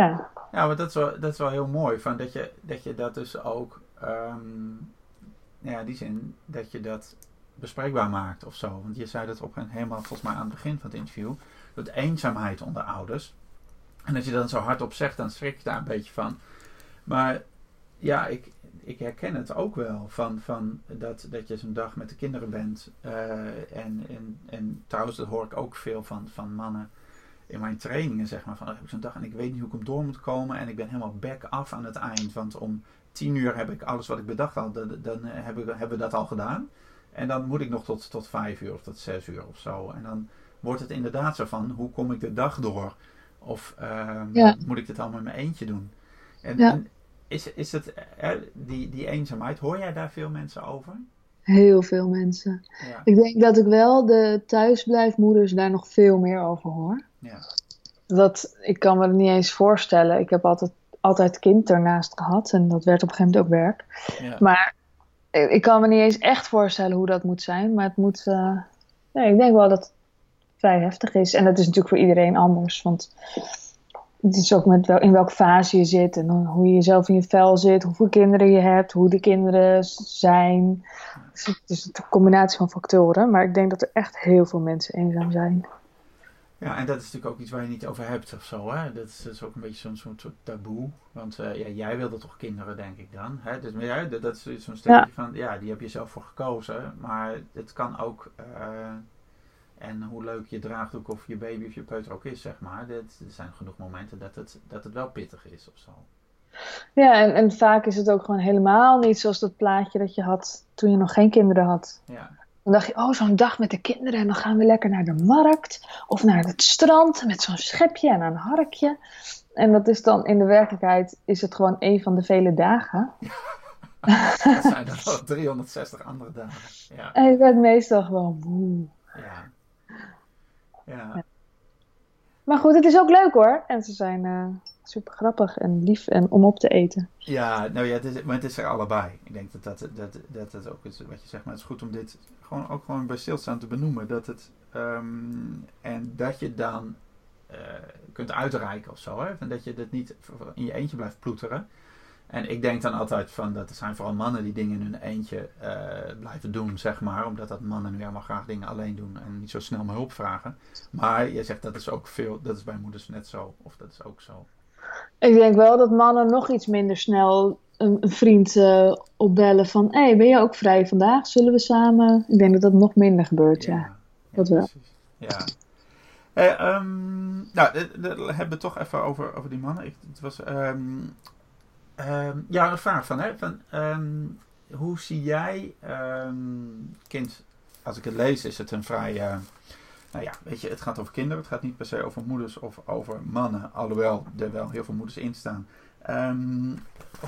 ja. Ja, maar dat is wel, dat is wel heel mooi. Van dat, je, dat je dat dus ook... Um, ja, die zin, dat je dat bespreekbaar maakt of zo. Want je zei dat op een, helemaal volgens mij aan het begin van het interview. Dat eenzaamheid onder ouders. En als je dan zo hardop zegt, dan schrik je daar een beetje van. Maar ja, ik, ik herken het ook wel. Van, van dat, dat je zo'n dag met de kinderen bent. Uh, en, en, en trouwens, dat hoor ik ook veel van, van mannen in mijn trainingen. Zeg maar van, oh, heb ik zo'n dag en ik weet niet hoe ik hem door moet komen. En ik ben helemaal back af aan het eind. Want om tien uur heb ik alles wat ik bedacht had. Dan, dan hebben, we, hebben we dat al gedaan. En dan moet ik nog tot, tot vijf uur of tot zes uur of zo. En dan wordt het inderdaad zo van, hoe kom ik de dag door? Of uh, moet ik dit allemaal in mijn eentje doen? En, en is, is het, uh, die, die eenzaamheid, hoor jij daar veel mensen over? Heel veel mensen. Ja. Ik denk dat ik wel de thuisblijfmoeders daar nog veel meer over hoor. Ja. Dat, ik kan me het niet eens voorstellen. Ik heb altijd, altijd kind ernaast gehad en dat werd op een gegeven moment ook werk. Ja. Maar ik kan me niet eens echt voorstellen hoe dat moet zijn. Maar het moet, uh, ja, ik denk wel dat het vrij heftig is. En dat is natuurlijk voor iedereen anders. Want het is ook met wel, in welke fase je zit en hoe je jezelf in je vel zit, hoeveel kinderen je hebt, hoe de kinderen zijn. Dus het is een combinatie van factoren, maar ik denk dat er echt heel veel mensen eenzaam zijn. Ja, en dat is natuurlijk ook iets waar je niet over hebt of zo. Hè? Dat, is, is ook een beetje zo'n soort taboe. Want uh, ja, jij wilde toch kinderen, denk ik dan. Hè? Dus, ja, dat, dat is zo'n stukje van, ja, die heb je zelf voor gekozen. Maar het kan ook. Uh, en hoe leuk je draagdoek of je baby of je peuter ook is, zeg maar. Dit, er zijn genoeg momenten dat het, dat het wel pittig is of zo. Ja, en, en vaak is het ook gewoon helemaal niet zoals dat plaatje dat je had toen je nog geen kinderen had. Ja. Dan dacht je, oh, zo'n dag met de kinderen en dan gaan we lekker naar de markt of naar het strand met zo'n schepje en een harkje. En dat is dan in de werkelijkheid is het gewoon een van de vele dagen. dat zijn er wel 360 andere dagen. Ja. En je bent meestal gewoon moe. Ja. Ja. Maar goed, het is ook leuk hoor. En ze zijn uh, super grappig en lief en om op te eten. Ja, nou ja, het is, maar het is er allebei. Ik denk dat dat, dat, dat, dat ook is wat je zegt. Maar het is goed om dit gewoon, ook gewoon bij stilstaan te benoemen. Dat het, um, en dat je dan uh, kunt uitreiken of zo. Hè? En dat je dit niet in je eentje blijft ploeteren. En ik denk dan altijd van dat er zijn vooral mannen die dingen in hun eentje uh, blijven doen, zeg maar. Omdat dat mannen nu helemaal graag dingen alleen doen en niet zo snel maar hulp vragen. Maar je zegt dat is ook veel, dat is bij moeders net zo. Of dat is ook zo. Ik denk wel dat mannen nog iets minder snel een, een vriend uh, opbellen van... Hé, hey, ben je ook vrij vandaag? Zullen we samen? Ik denk dat dat nog minder gebeurt, ja. ja. dat wel. Ja. Hey, um, nou, we hebben we toch even over, over die mannen. Ik, het was... Um, Um, ja, een vraag van, hè? Van, um, hoe zie jij, kind, als ik het lees, is het een vrij, uh, nou ja, weet je, het gaat over kinderen, het gaat niet per se over moeders of over mannen, alhoewel er wel heel veel moeders in staan.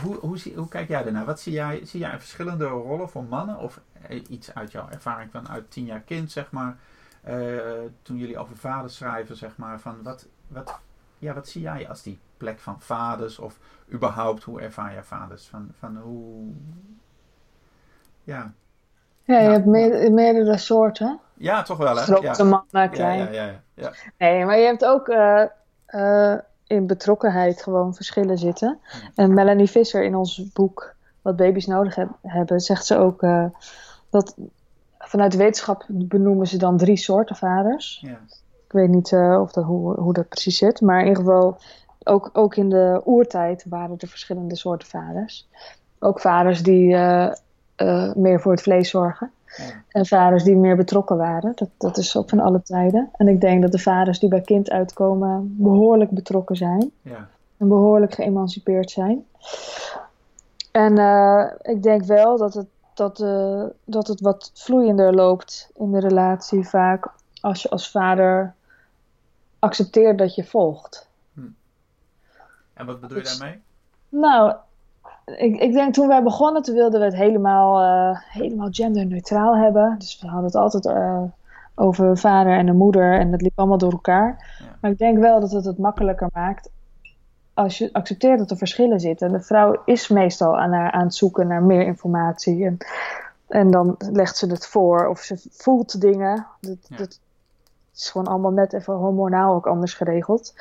hoe, hoe, zie, kijk jij daarnaar? Wat zie jij, zie jij verschillende rollen voor mannen of eh, iets uit jouw ervaring van uit tien jaar kind, zeg maar, uh, toen jullie over vaders schrijven, zeg maar, van wat, wat, ja, wat zie jij als die plek van vaders of überhaupt hoe ervaar je vaders? Van, van hoe. Ja. Ja, je hebt meerdere, soorten. Ja, toch wel, hè? Grote ja. mannen, klein. Ja, ja, ja, Nee, maar je hebt ook uh, uh, in betrokkenheid gewoon verschillen zitten. En Melanie Visser in ons boek Wat baby's nodig heb, hebben, zegt ze ook uh, dat vanuit wetenschap benoemen ze dan drie soorten vaders. Ja. Ik weet niet of dat, hoe, hoe dat precies zit, maar in ieder geval ook, ook in de oertijd waren er verschillende soorten vaders. Ook vaders die uh, uh, meer voor het vlees zorgen. Ja. En vaders die meer betrokken waren. Dat, dat is ook van alle tijden. En ik denk dat de vaders die bij kind uitkomen behoorlijk betrokken zijn. Ja. En behoorlijk geëmancipeerd zijn. En uh, ik denk wel dat het, dat, dat het wat vloeiender loopt in de relatie vaak. Als je als vader accepteert dat je volgt. En wat bedoel je daarmee? Nou, ik, ik denk toen wij begonnen, toen wilden we het helemaal, uh, helemaal genderneutraal hebben. Dus we hadden het altijd uh, over vader en een moeder en dat liep allemaal door elkaar. Ja. Maar ik denk wel dat het het makkelijker maakt als je accepteert dat er verschillen zitten. De vrouw is meestal aan, haar, aan het zoeken naar meer informatie. En, en dan legt ze het voor of ze voelt dingen. Dat, Ja. dat is gewoon allemaal net even hormonaal ook anders geregeld.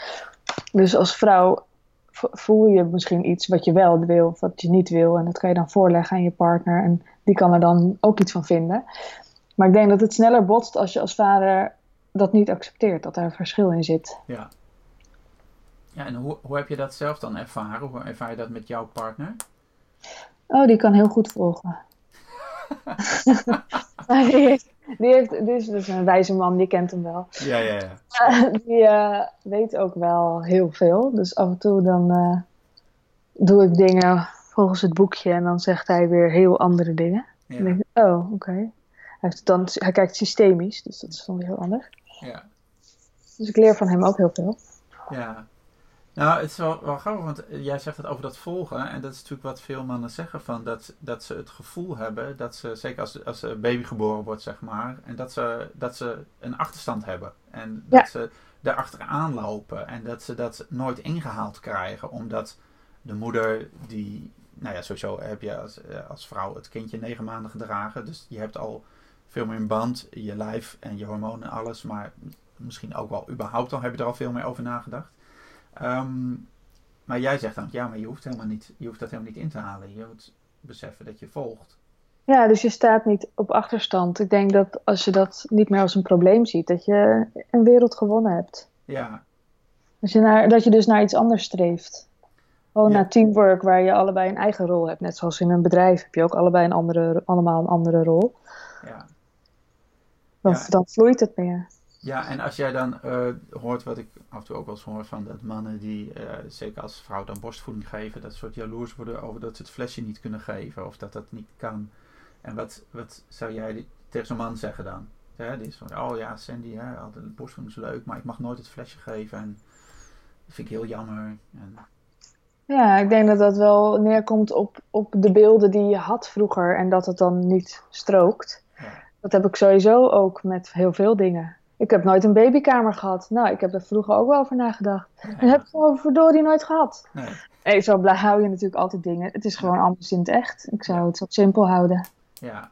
Dus als vrouw voel je misschien iets wat je wel wil of wat je niet wil. En dat kan je dan voorleggen aan je partner. En die kan er dan ook iets van vinden. Maar ik denk dat het sneller botst als je als vader dat niet accepteert. Dat daar een verschil in zit. Ja. Ja, en hoe, hoe heb je dat zelf dan ervaren? Hoe ervaar je dat met jouw partner? Oh, die kan heel goed volgen. Heeft, die heeft, die is dus een wijze man, die kent hem wel. Ja, ja, ja. die eh, weet ook wel heel veel. Dus af en toe dan eh, doe ik dingen volgens het boekje en dan zegt hij weer heel andere dingen. Dan Ja, denk ik, oh, oké. Hij, dan, hij kijkt systemisch, dus dat is dan weer heel anders. ja. Dus ik leer van hem ook heel veel. Ja. Nou, het is wel, wel grappig, want jij zegt het over dat volgen. En dat is natuurlijk wat veel mannen zeggen: van dat, dat ze het gevoel hebben dat ze, zeker als, als een baby geboren wordt, zeg maar, en dat ze, dat ze een achterstand hebben. En dat Ja. ze daar achteraan lopen. En dat ze dat nooit ingehaald krijgen, omdat de moeder die. Nou ja, sowieso heb je als, eh, als vrouw het kindje negen maanden gedragen. Dus je hebt al veel meer een band, je lijf en je hormonen en alles. Maar misschien ook wel überhaupt al heb je er al veel meer over nagedacht. Ehm, maar jij zegt dan, ja, maar je hoeft, helemaal niet, je hoeft dat helemaal niet in te halen. Je moet beseffen dat je volgt. Ja, dus je staat niet op achterstand. Ik denk dat als je dat niet meer als een probleem ziet, dat je een wereld gewonnen hebt. Ja, Als je naar, dat je dus naar iets anders streeft. Gewoon Ja. naar teamwork waar je allebei een eigen rol hebt. Net zoals in een bedrijf heb je ook allebei een andere, allemaal een andere rol. ja. Dan, Ja. dan vloeit het meer. Ja, en als jij dan eh, hoort wat ik af en toe ook wel eens hoor van dat mannen die, eh, zeker als vrouw dan borstvoeding geven, dat soort jaloers worden over dat ze het flesje niet kunnen geven of dat dat niet kan. En wat, wat zou jij tegen zo'n man zeggen dan? Hè, die is van, oh ja, Sandy, hè, de borstvoeding is leuk, maar ik mag nooit het flesje geven en dat vind ik heel jammer. En, Ja, ik denk dat dat wel neerkomt op, op de beelden die je had vroeger en dat het dan niet strookt. ja, Dat heb ik sowieso ook met heel veel dingen. Ik heb nooit een babykamer gehad. Nou, ik heb er vroeger ook wel over nagedacht. Ja, heb ik gewoon verdorie nooit gehad. nee, Nee, zo blij hou je natuurlijk altijd dingen. Het is gewoon anders in het echt. Ik zou Ja. het wat simpel houden. ja.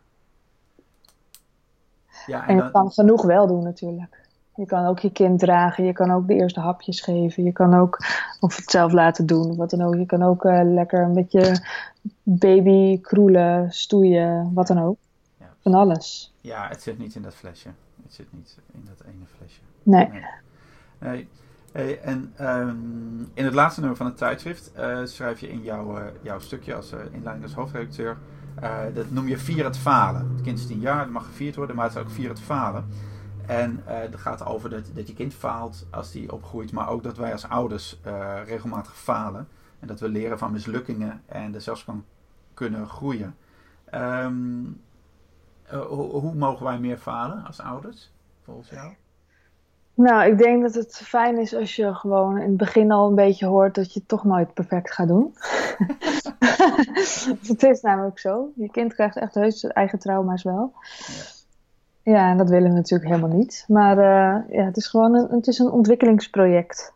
Ja, En en je dan, kan genoeg wel doen natuurlijk. Je kan ook je kind dragen, je kan ook de eerste hapjes geven, je kan ook of het zelf laten doen, wat dan ook. Je kan ook eh, lekker een beetje baby kroelen, stoeien, wat dan ook. Ja. Van alles. ja, het zit niet in dat flesje. Het zit niet in dat ene flesje. Nee. Nee. nee. Hey, en ehm, in het laatste nummer van het tijdschrift eh, schrijf je in jouw, eh, jouw stukje als eh, inleiding als hoofdredacteur. dat noem je vier het falen. Het kind is tien jaar, het mag gevierd worden, maar het is ook vier het falen. En het gaat over dat, dat je kind faalt als die opgroeit, maar ook dat wij als ouders regelmatig falen. En dat we leren van mislukkingen en er zelfs van kunnen groeien. Ehm, eh, hoe, hoe mogen wij meer falen als ouders, volgens jou? Nou, ik denk dat het fijn is als je gewoon in het begin al een beetje hoort dat je het toch nooit perfect gaat doen. het is namelijk zo. Je kind krijgt echt heus zijn eigen trauma's wel. Ja. Ja, en dat willen we natuurlijk helemaal niet. Maar eh, ja, het is gewoon een, het is een ontwikkelingsproject.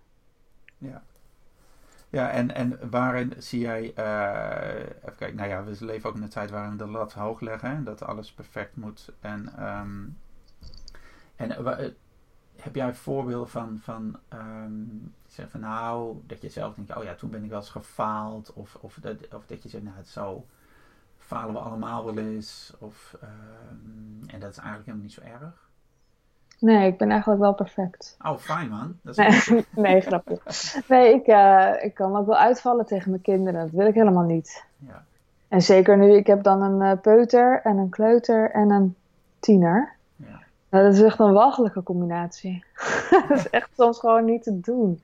Ja, en, en waarin zie jij, eh, even kijken, nou ja, we leven ook in een tijd waarin we de lat hoog leggen, dat alles perfect moet. En, ehm, en eh, eh, heb jij voorbeelden van, van ehm, zeg van nou, dat je zelf denkt, oh ja, toen ben ik wel eens gefaald, of, of, dat, of dat je zegt, nou, het zo falen we allemaal wel eens, of, ehm, en dat is eigenlijk helemaal niet zo erg. Nee, ik ben eigenlijk wel perfect. Oh, fijn man. Dat is Nee, nee grapje. Nee, ik, eh, ik kan ook wel uitvallen tegen mijn kinderen. Dat wil ik helemaal niet. ja, En zeker nu, ik heb dan een eh, peuter en een kleuter en een tiener. ja, Nou, dat is echt een walgelijke combinatie. dat is echt soms gewoon niet te doen.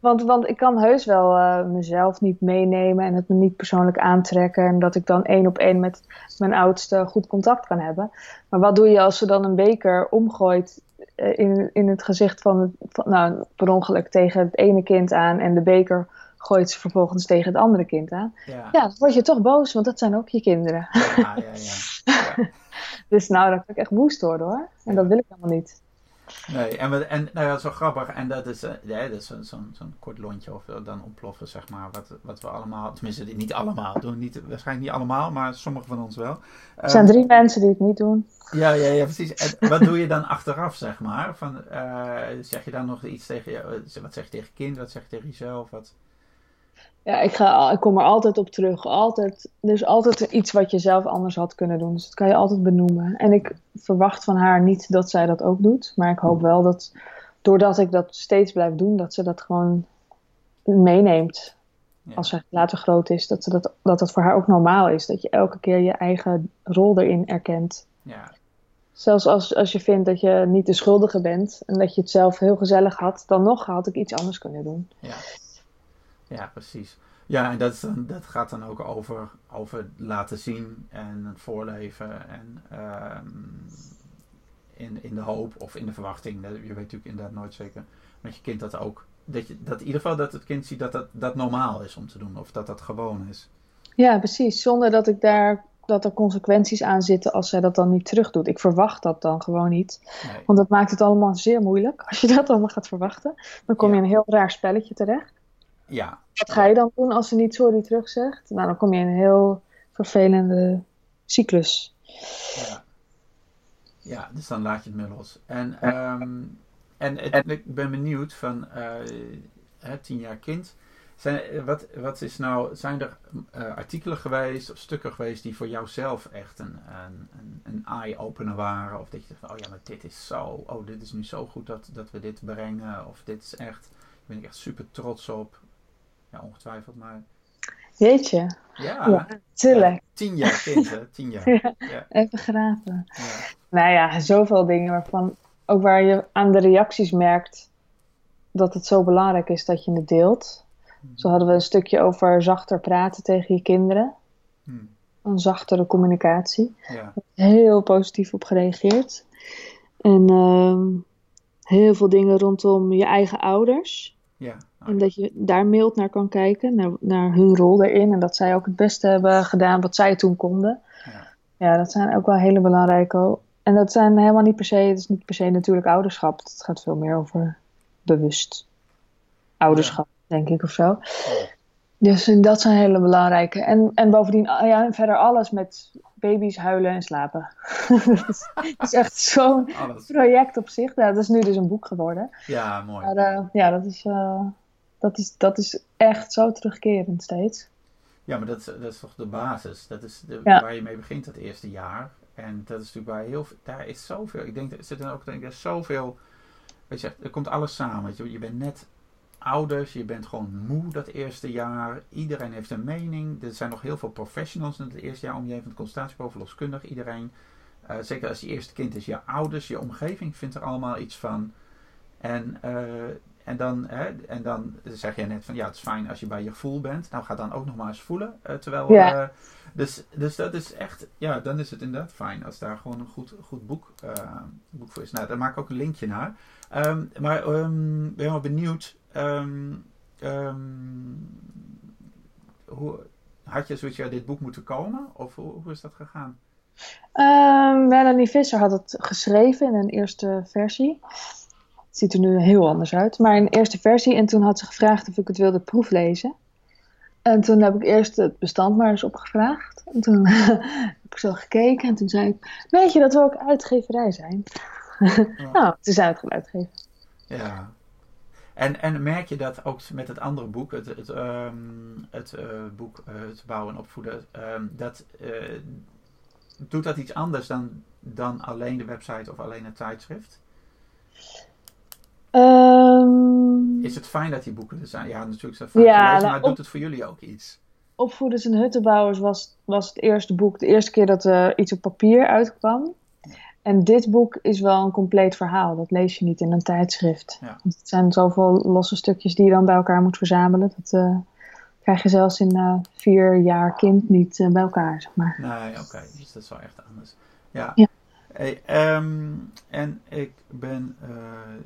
Want, want ik kan heus wel eh, mezelf niet meenemen en het me niet persoonlijk aantrekken. En dat ik dan één op één met mijn oudste goed contact kan hebben. Maar wat doe je als ze dan een beker omgooit in, in het gezicht van, nou, per ongeluk tegen het ene kind aan. En de beker gooit ze vervolgens tegen het andere kind aan. Ja, Ja, dan word je toch boos, want dat zijn ook je kinderen. ja, ja. ja. ja. Dus nou, daar kan ik echt woest worden hoor. En dat wil ik helemaal niet. Nee, en, we, en nou ja, dat is wel grappig. En dat is, eh, ja, dat is zo'n kort lontje of eh, dan ontploffen, zeg maar. Wat, wat we allemaal, tenminste niet allemaal doen. Niet, waarschijnlijk niet allemaal, maar sommigen van ons wel. Er zijn Ehm, drie mensen die het niet doen. Ja, ja, ja, precies. En wat doe je dan achteraf, zeg maar? Van, eh, zeg je dan nog iets tegen je, eh, wat zeg je tegen kind, wat zeg je tegen jezelf? Wat... Ja, ik, ga, ik kom er altijd op terug. Altijd, er is altijd iets wat je zelf anders had kunnen doen. Dus dat kan je altijd benoemen. En ik verwacht van haar niet dat zij dat ook doet. Maar ik hoop wel dat, doordat ik dat steeds blijf doen, dat ze dat gewoon meeneemt. Ja. Als ze later groot is, dat, ze dat, dat dat voor haar ook normaal is. Dat je elke keer je eigen rol erin erkent. Ja, Zelfs als, als je vindt dat je niet de schuldige bent en dat je het zelf heel gezellig had, dan nog had ik iets anders kunnen doen. ja. Ja, precies. Ja, en dat, is dan, dat gaat dan ook over, over laten zien en voorleven en ehm, in, in de hoop of in de verwachting. Dat- Je weet natuurlijk inderdaad nooit zeker met je kind dat ook. Dat, je, dat in ieder geval dat het kind ziet dat dat, dat normaal is om te doen of dat dat gewoon is. Ja, precies. Zonder dat ik daar dat er consequenties aan zitten als zij dat dan niet terug doet. Ik verwacht dat dan gewoon niet. Nee. Want dat maakt het allemaal zeer moeilijk. Als je dat allemaal gaat verwachten, dan kom je in een heel raar spelletje terecht. Ja, Wat ga je dan doen als ze niet sorry terugzegt? Nou, dan kom je in een heel vervelende cyclus. Ja. ja, dus dan laat je het meer los. En, ehm, en, en ik ben benieuwd van eh, hè, tien jaar kind. Zijn, wat, wat is nou, zijn er eh, artikelen geweest of stukken geweest die voor jouzelf echt een, een, een, een eye-opener waren? Of dat je dacht, van, oh ja, maar dit is zo, oh dit is nu zo goed dat, dat we dit brengen. Of dit is echt, daar ben ik echt super trots op. Ja, ongetwijfeld, maar Jeetje, ja, Ja, tuurlijk. tien jaar kind hè, tien jaar. Ja. Ja, Even graven. ja, Nou ja, zoveel dingen waarvan ook waar je aan de reacties merkt dat het zo belangrijk is dat je het deelt. Zo hadden we een stukje over zachter praten tegen je kinderen. Hm, Een zachtere communicatie. ja, Heel positief op gereageerd. En ehm, heel veel dingen rondom je eigen ouders. ja. En dat je daar mild naar kan kijken, naar, naar hun rol erin. En dat zij ook het beste hebben gedaan wat zij toen konden. Ja. Ja, dat zijn ook wel hele belangrijke. En dat zijn helemaal niet per se, het is niet per se natuurlijk ouderschap. Het gaat veel meer over bewust ouderschap, denk ik of zo. Dus en dat zijn hele belangrijke. En, en bovendien, ah ja, en verder alles met baby's huilen en slapen. dat, is, echt zo'n project op zich. Ja, dat is nu dus een boek geworden. Ja, mooi. Maar eh, ja, dat is, eh, dat, is, dat is echt zo terugkerend steeds. Ja, maar dat is, dat is toch de basis. Dat is de, Ja. waar je mee begint het eerste jaar. En dat is natuurlijk waar heel veel, daar is zoveel. Ik denk, er zit dan ook denk ik, er is zoveel. Weet je, er komt alles samen. Je, je bent net ouders, je bent gewoon moe dat eerste jaar. Iedereen heeft een mening. Er zijn nog heel veel professionals in het eerste jaar om je heen van het consultatieboven, loskundig, iedereen. Eh, zeker als je eerste kind is, je ouders, je omgeving vindt er allemaal iets van. En, eh, en, dan, hè, en dan zeg je net van ja, het is fijn als je bij je gevoel bent. Nou, ga dan ook nog maar eens voelen. eh, terwijl, Ja. eh, dus, dus dat is echt, ja, dan is het inderdaad fijn als daar gewoon een goed, goed boek, eh, boek voor is. Nou, daar maak ik ook een linkje naar. Ehm, maar ik ben wel benieuwd. ehm, hoe, had je zoiets, ja, dit boek moeten komen? Of hoe, hoe is dat gegaan? Ehm, Melanie Visser had het geschreven in een eerste versie. Ziet er nu heel anders uit, maar een eerste versie. En toen had ze gevraagd of ik het wilde proeflezen. En toen heb ik eerst het bestand maar eens opgevraagd. En toen heb ik zo gekeken en toen zei ik: Weet je dat we ook uitgeverij zijn? nou, zijn we het gaan uitgeven. Ja. En, en merk je dat ook met het andere boek, het, het, ehm, het eh, boek eh, Het bouwen en opvoeden, ehm, dat, eh, doet dat iets anders dan, dan alleen de website of alleen het tijdschrift? Ehm, Is het fijn dat die boeken er zijn? Ja, natuurlijk is fijn Ja, te lezen, nou, maar op- doet het voor jullie ook iets? Opvoeders en Huttenbouwers was, was het eerste boek. De eerste keer dat er iets op papier uitkwam. En dit boek is wel een compleet verhaal. Dat lees je niet in een tijdschrift. Ja. Het zijn zoveel losse stukjes die je dan bij elkaar moet verzamelen. Dat eh, krijg je zelfs in eh, vier jaar kind niet eh, bij elkaar, zeg maar. Nee, oké, dus dat is wel echt anders. Ja. Ja. Hey, ehm, en ik ben, eh,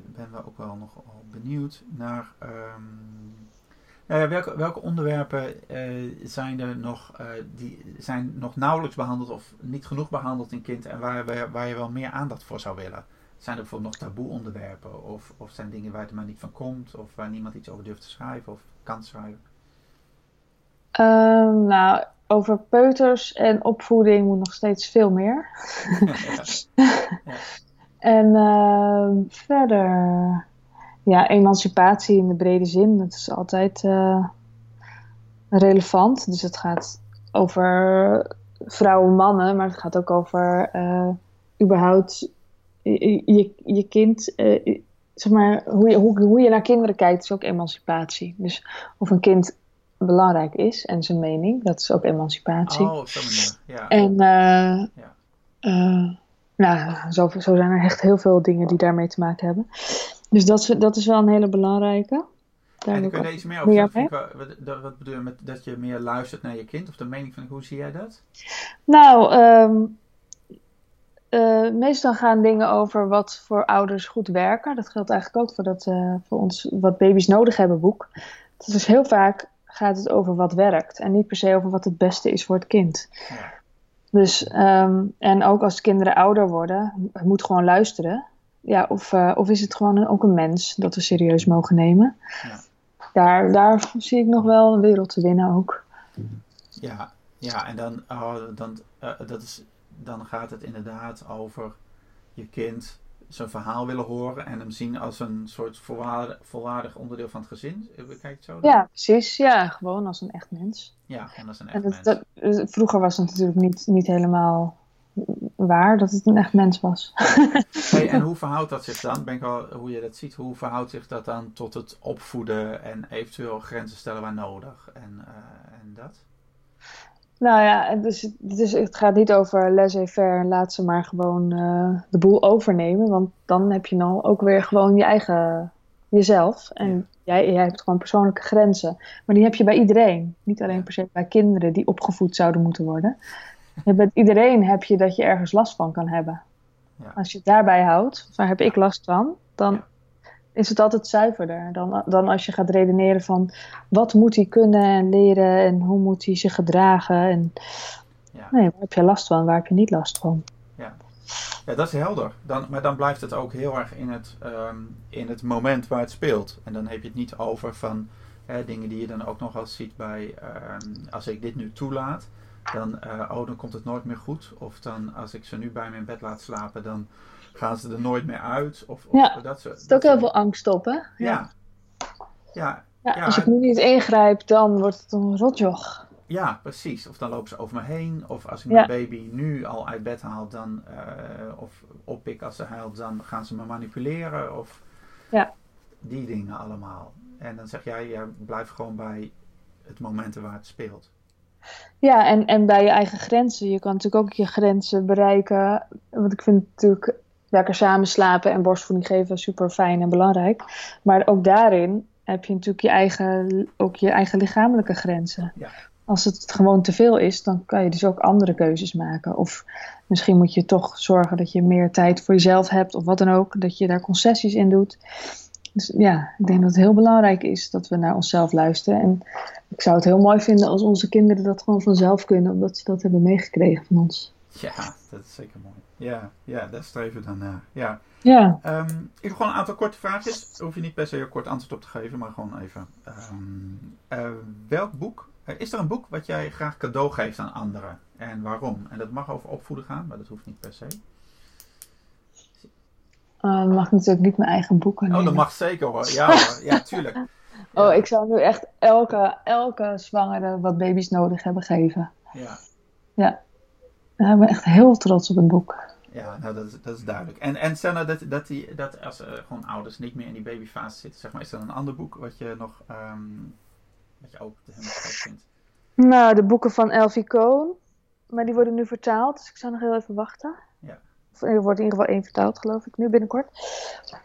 ben wel ook wel nog benieuwd naar. ehm, Uh, welke, welke onderwerpen uh, zijn er nog, uh, die zijn nog nauwelijks behandeld of niet genoeg behandeld in kind en waar, waar je wel meer aandacht voor zou willen? Zijn er bijvoorbeeld nog taboe onderwerpen of, of zijn dingen waar het maar niet van komt of waar niemand iets over durft te schrijven of kan schrijven? Ehm, nou, over peuters en opvoeding moet nog steeds veel meer. ja. Ja. en ehm, verder ja, emancipatie in de brede zin, dat is altijd uh, relevant. Dus het gaat over vrouwen, mannen, maar het gaat ook over uh, überhaupt je, je, je kind, uh, zeg maar, hoe je, hoe, hoe je naar kinderen kijkt, is ook emancipatie. Dus of een kind belangrijk is en zijn mening, dat is ook emancipatie. Oh, ja. En ja. nou, zo, zo zijn er echt heel veel dingen die daarmee te maken hebben. Dus dat is, dat is wel een hele belangrijke. Daar en kun je deze meer over zeggen? Wat bedoel je met dat je meer luistert naar je kind? Of de mening van hoe zie jij dat? Nou, um, uh, meestal gaan dingen over wat voor ouders goed werken. Dat geldt eigenlijk ook voor, dat, uh, voor ons wat baby's nodig hebben boek. Dus heel vaak gaat het over wat werkt. En niet per se over wat het beste is voor het kind. Ja. Dus, um, en ook als kinderen ouder worden, moet gewoon luisteren ja, of, uh, of is het gewoon een, ook een mens dat we serieus mogen nemen? Ja. Daar, daar zie ik nog wel een wereld te winnen ook. Ja, ja en dan, oh, dan, uh, dat is, dan gaat het inderdaad over je kind zijn verhaal willen horen en hem zien als een soort volwaardig, volwaardig onderdeel van het gezin. Kijk het zo? Dan? Ja, precies. Ja, gewoon als een echt mens. Ja, en als een echt mens. Dat, vroeger was het natuurlijk niet, niet helemaal waar dat het een echt mens was. hey, en hoe verhoudt dat zich dan? Ben ik al, hoe je dat ziet, hoe verhoudt zich dat dan tot het opvoeden en eventueel grenzen stellen waar nodig en, uh, en dat? Nou ja, dus, dus het gaat niet over laissez-faire en laat ze maar gewoon uh, de boel overnemen. Want dan heb je nou ook weer gewoon je eigen jezelf. En jij, jij hebt gewoon persoonlijke grenzen. Maar die heb je bij iedereen. Niet alleen per se bij kinderen die opgevoed zouden moeten worden. Met iedereen heb je dat je ergens last van kan hebben. Ja. Als je het daarbij houdt, waar heb ik last van, dan is het altijd zuiverder dan, dan als je gaat redeneren van wat moet hij kunnen en leren en hoe moet hij zich gedragen. En, ja. Nee, waar heb je last van, waar heb je niet last van? Ja, ja dat is helder. Dan, maar dan blijft het ook heel erg in het, ehm, in het moment waar het speelt. En dan heb je het niet over van dingen die je dan ook nog als ziet bij ehm, als ik dit nu toelaat dan, uh, oh, dan komt het nooit meer goed. Of dan, als ik ze nu bij me in bed laat slapen, dan gaan ze er nooit meer uit. Of, of ja, dat soort, er zit ook heel veel angst op, hè? Ja. Ja. ja. ja als ik nu niet ingrijp, dan wordt het een rotjoch. Ja, precies. Of dan lopen ze over me heen. Of als ik mijn baby nu al uit bed haal, dan, uh, of oppik als ze huilt, dan gaan ze me manipuleren. Of ja. die dingen allemaal. En dan zeg jij, ja, blijf gewoon bij het moment waar het speelt. Ja, en, en bij je eigen grenzen. Je kan natuurlijk ook je grenzen bereiken. Want ik vind natuurlijk lekker samen slapen en borstvoeding geven super fijn en belangrijk. Maar ook daarin heb je natuurlijk je eigen, ook je eigen lichamelijke grenzen. Ja. Als het gewoon te veel is, dan kan je dus ook andere keuzes maken. Of misschien moet je toch zorgen dat je meer tijd voor jezelf hebt, of wat dan ook. Dat je daar concessies in doet. Dus ja, ik denk dat het heel belangrijk is dat we naar onszelf luisteren. En ik zou het heel mooi vinden als onze kinderen dat gewoon vanzelf kunnen, omdat ze dat hebben meegekregen van ons. Ja, dat is zeker mooi. Ja, ja daar streven we dan naar. Ja. ja. Um, ik heb gewoon een aantal korte vraagjes. Daar hoef je niet per se een kort antwoord op te geven, maar gewoon even. Um, uh, welk boek, uh, is er een boek wat jij graag cadeau geeft aan anderen? En waarom? En dat mag over opvoeden gaan, maar dat hoeft niet per se. Uh, mag natuurlijk niet mijn eigen boeken nemen. Oh, dat mag zeker hoor. Ja, hoor. ja tuurlijk. Oh, ik zou nu echt elke, elke zwangere wat baby's nodig hebben geven. Ja. Ja. Ik ben echt heel trots op het boek. Ja, nou dat is, dat is duidelijk. En, en stel nou dat, dat, die, dat als uh, gewoon ouders niet meer in die babyfase zitten, zeg maar, is er een ander boek wat je nog, um, wat je ook helemaal vindt? Nou, de boeken van Elfie Cohn. Maar die worden nu vertaald, dus ik zou nog heel even wachten. Ja. Er wordt in ieder geval één vertaald, geloof ik, nu binnenkort.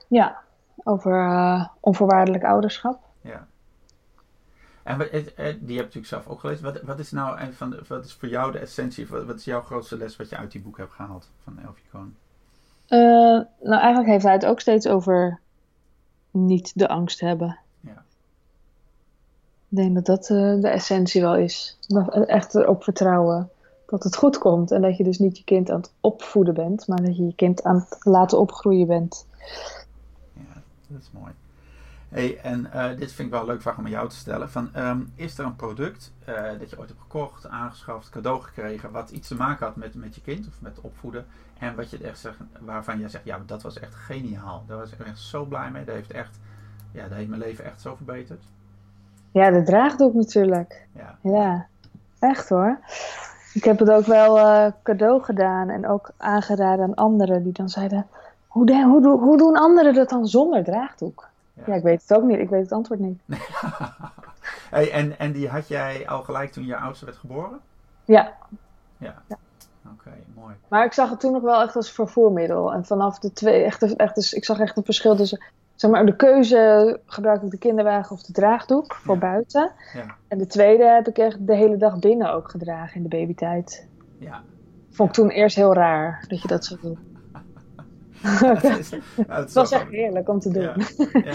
Ja, over uh, onvoorwaardelijk ouderschap. Ja. En die heb je natuurlijk zelf ook gelezen. Wat, wat is nou een van de, wat is voor jou de essentie? Wat, wat, is jouw grootste les wat je uit die boek hebt gehaald van Elfie Cohn? Uh, nou, eigenlijk heeft hij het ook steeds over niet de angst hebben. Ja. Ik denk dat dat eh, de essentie wel is. Maar echt erop vertrouwen dat het goed komt. En dat je dus niet je kind aan het opvoeden bent, maar dat je je kind aan het laten opgroeien bent. Ja, dat is mooi. Hey, en eh, dit vind ik wel een leuk vraag om aan jou te stellen. Van, ehm, is er een product eh, dat je ooit hebt gekocht, aangeschaft, cadeau gekregen, wat iets te maken had met, met je kind of met opvoeden? En wat je echt zegt, waarvan jij zegt, ja, dat was echt geniaal. Daar was ik echt zo blij mee. Dat heeft echt, ja, dat heeft mijn leven echt zo verbeterd. Ja, de draagdoek natuurlijk. Ja. ja, echt hoor. Ik heb het ook wel uh, cadeau gedaan en ook aangeraden aan anderen die dan zeiden: hoe, hoe, hoe doen anderen dat dan zonder draagdoek? Ja. ik weet het ook niet. Ik weet het antwoord niet. hey, en, en die had jij al gelijk toen je oudste werd geboren? Ja. Ja. ja. Oké, mooi. Maar ik zag het toen nog wel echt als vervoermiddel. En vanaf de twee, echt, echt, dus ik zag echt een verschil tussen zeg maar, de keuze gebruik ik de kinderwagen of de draagdoek voor buiten. Ja. En de tweede heb ik echt de hele dag binnen ook gedragen in de babytijd. Ja. Vond ik toen eerst heel raar dat je dat zo doet. het, was echt heerlijk om te doen. Ja,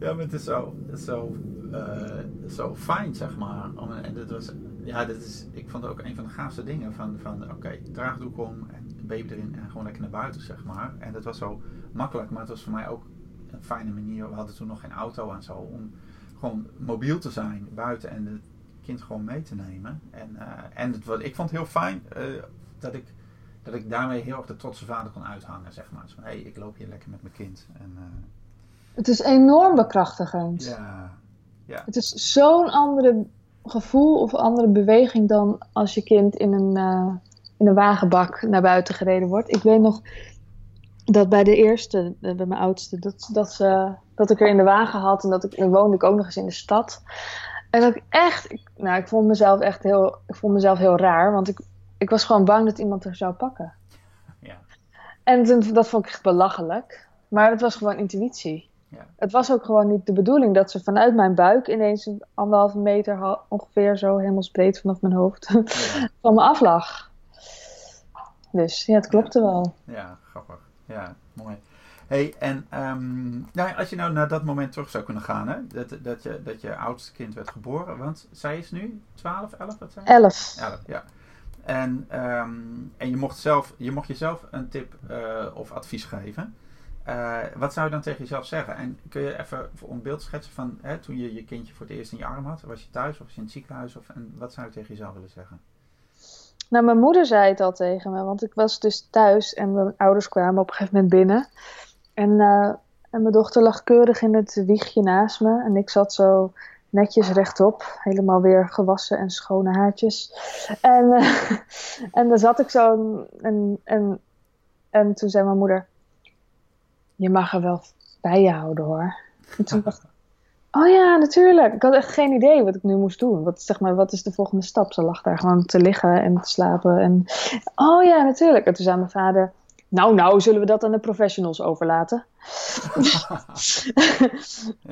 ja. maar het is zo, is zo, uh, zo fijn, zeg maar. En dat was, ja, dat is, ik vond het ook een van de gaafste dingen van, van oké, okay, draagdoek om en baby erin en gewoon lekker naar buiten, zeg maar. En dat was zo makkelijk, maar het was voor mij ook een fijne manier. We hadden toen nog geen auto en zo. Om gewoon mobiel te zijn buiten en het kind gewoon mee te nemen. En, uh, en het, wat, ik vond het heel fijn uh, dat, ik, dat ik daarmee heel erg de trotse vader kon uithangen. Zeg maar. Dus van, hé, hey, ik loop hier lekker met mijn kind. En, uh, het is enorm bekrachtigend. Ja. ja. Het is zo'n andere gevoel of andere beweging dan als je kind in een, in een wagenbak naar buiten gereden wordt. Ik weet nog, dat bij de eerste, bij mijn oudste, dat, dat, ze, dat ik er in de wagen had en dat ik, dan woonde ik ook nog eens in de stad. En dat ik echt, nou, ik vond mezelf echt heel, ik vond mezelf heel raar, want ik, ik was gewoon bang dat iemand er zou pakken. Ja. En dat vond ik echt belachelijk. Maar het was gewoon intuïtie. Ja. Het was ook gewoon niet de bedoeling dat ze vanuit mijn buik ineens een anderhalve meter ongeveer zo hemelsbreed vanaf mijn hoofd van me aflag. Dus ja, het klopte wel. Ja, grappig. Ja, mooi. Hey, en um, nou, als je nou naar dat moment terug zou kunnen gaan, hè? Dat, dat, je, dat je oudste kind werd geboren, want zij is nu 12, 11, wat zijn 11. 11, ja. En, um, en je, mocht zelf, je mocht jezelf een tip uh, of advies geven. Uh, wat zou je dan tegen jezelf zeggen? En kun je even een beeld schetsen van hè, toen je je kindje voor het eerst in je arm had? Was je thuis of was in het ziekenhuis? Of, en wat zou je tegen jezelf willen zeggen? Nou, mijn moeder zei het al tegen me, want ik was dus thuis en mijn ouders kwamen op een gegeven moment binnen. En, uh, en mijn dochter lag keurig in het wiegje naast me en ik zat zo netjes rechtop, helemaal weer gewassen en schone haartjes. En, uh, en dan zat ik zo en, en, en toen zei mijn moeder, je mag er wel bij je houden hoor. En toen dacht ik, Oh ja, natuurlijk. Ik had echt geen idee wat ik nu moest doen. Wat, zeg maar, wat is de volgende stap? Ze lag daar gewoon te liggen en te slapen. En, oh ja, natuurlijk. En toen zei mijn vader... Nou, nou, zullen we dat aan de professionals overlaten?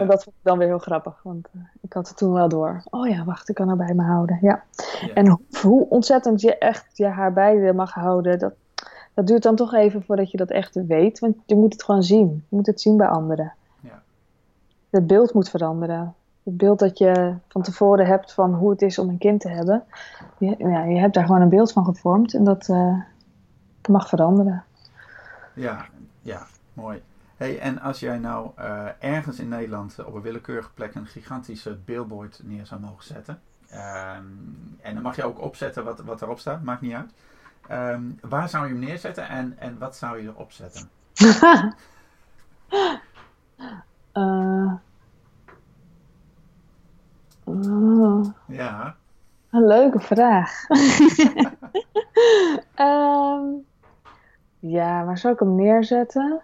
en dat vond ik dan weer heel grappig. Want uh, ik had het toen wel door. Oh ja, wacht, ik kan haar bij me houden. Ja. ja. En hoe, hoe, ontzettend je echt je haar bij je mag houden... Dat, dat duurt dan toch even voordat je dat echt weet. Want je moet het gewoon zien. Je moet het zien bij anderen het beeld moet veranderen. Het beeld dat je van tevoren hebt van hoe het is om een kind te hebben. Je, ja, je hebt daar gewoon een beeld van gevormd en dat, uh, dat mag veranderen. Ja, ja, mooi. Hey, en als jij nou uh, ergens in Nederland op een willekeurige plek een gigantische billboard neer zou mogen zetten. Um, en dan mag je ook opzetten wat, wat erop staat, maakt niet uit. Um, waar zou je hem neerzetten en, en wat zou je erop zetten? Uh, oh. Ja. Een leuke vraag. um, ja, waar zou ik hem neerzetten?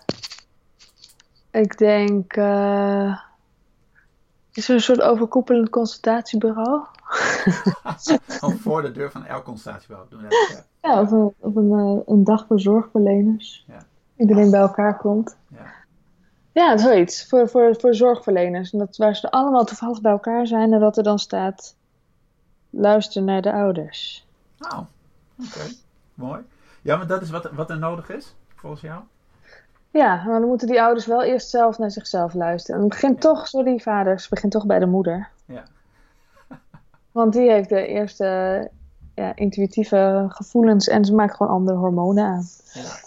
Ik denk. Uh, is er een soort overkoepelend consultatiebureau? Of voor de deur van elk consultatiebureau doen we Ja, ja of, een, of een, een dag voor zorgverleners. Ja. Iedereen bij elkaar komt. Ja. Ja, zoiets. Voor, voor, voor zorgverleners. En dat, waar ze allemaal toevallig bij elkaar zijn en dat er dan staat: luister naar de ouders. Oh, oké. Mooi. Ja, maar dat is wat, wat er nodig is, volgens jou? Ja, maar dan moeten die ouders wel eerst zelf naar zichzelf luisteren. En het begint ja. toch, sorry vaders, het begint toch bij de moeder. Ja. Want die heeft de eerste ja, intuïtieve gevoelens en ze maakt gewoon andere hormonen aan. Ja.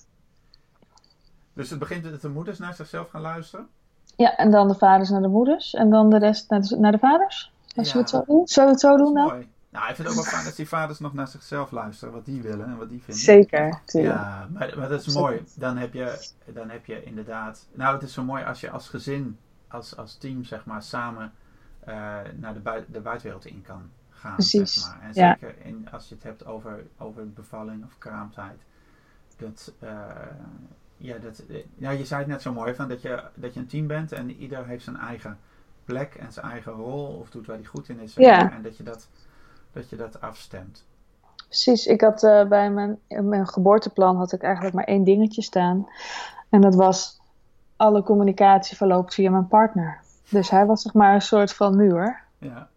Dus het begint dat de moeders naar zichzelf gaan luisteren? Ja, en dan de vaders naar de moeders en dan de rest naar de, naar de vaders. Als Ja. we het zo doen. Zullen we het zo doen dan? Mooi. Nou, ik vind het ook wel fijn dat die vaders nog naar zichzelf luisteren, wat die willen en wat die vinden. Zeker, tuurlijk. Ja, maar, maar dat is mooi. Dan heb, je, dan heb je inderdaad. Nou, het is zo mooi als je als gezin, als, als team, zeg maar, samen eh, naar de, bui- de buitenwereld in kan gaan. Precies, Zeg maar. En ja. zeker in, als je het hebt over, over bevalling of kraamtijd. Dat, eh, ja, dat, eh, ja, je zei het net zo mooi, van dat, je, dat je een team bent en ieder heeft zijn eigen plek en zijn eigen rol of doet waar hij goed in is. Ja. En dat je dat, dat je dat afstemt. Precies, ik had eh, bij mijn, mijn geboorteplan had ik eigenlijk maar één dingetje staan. En dat was alle communicatie verloopt via mijn partner. Dus hij was zeg maar een soort van muur. Ja,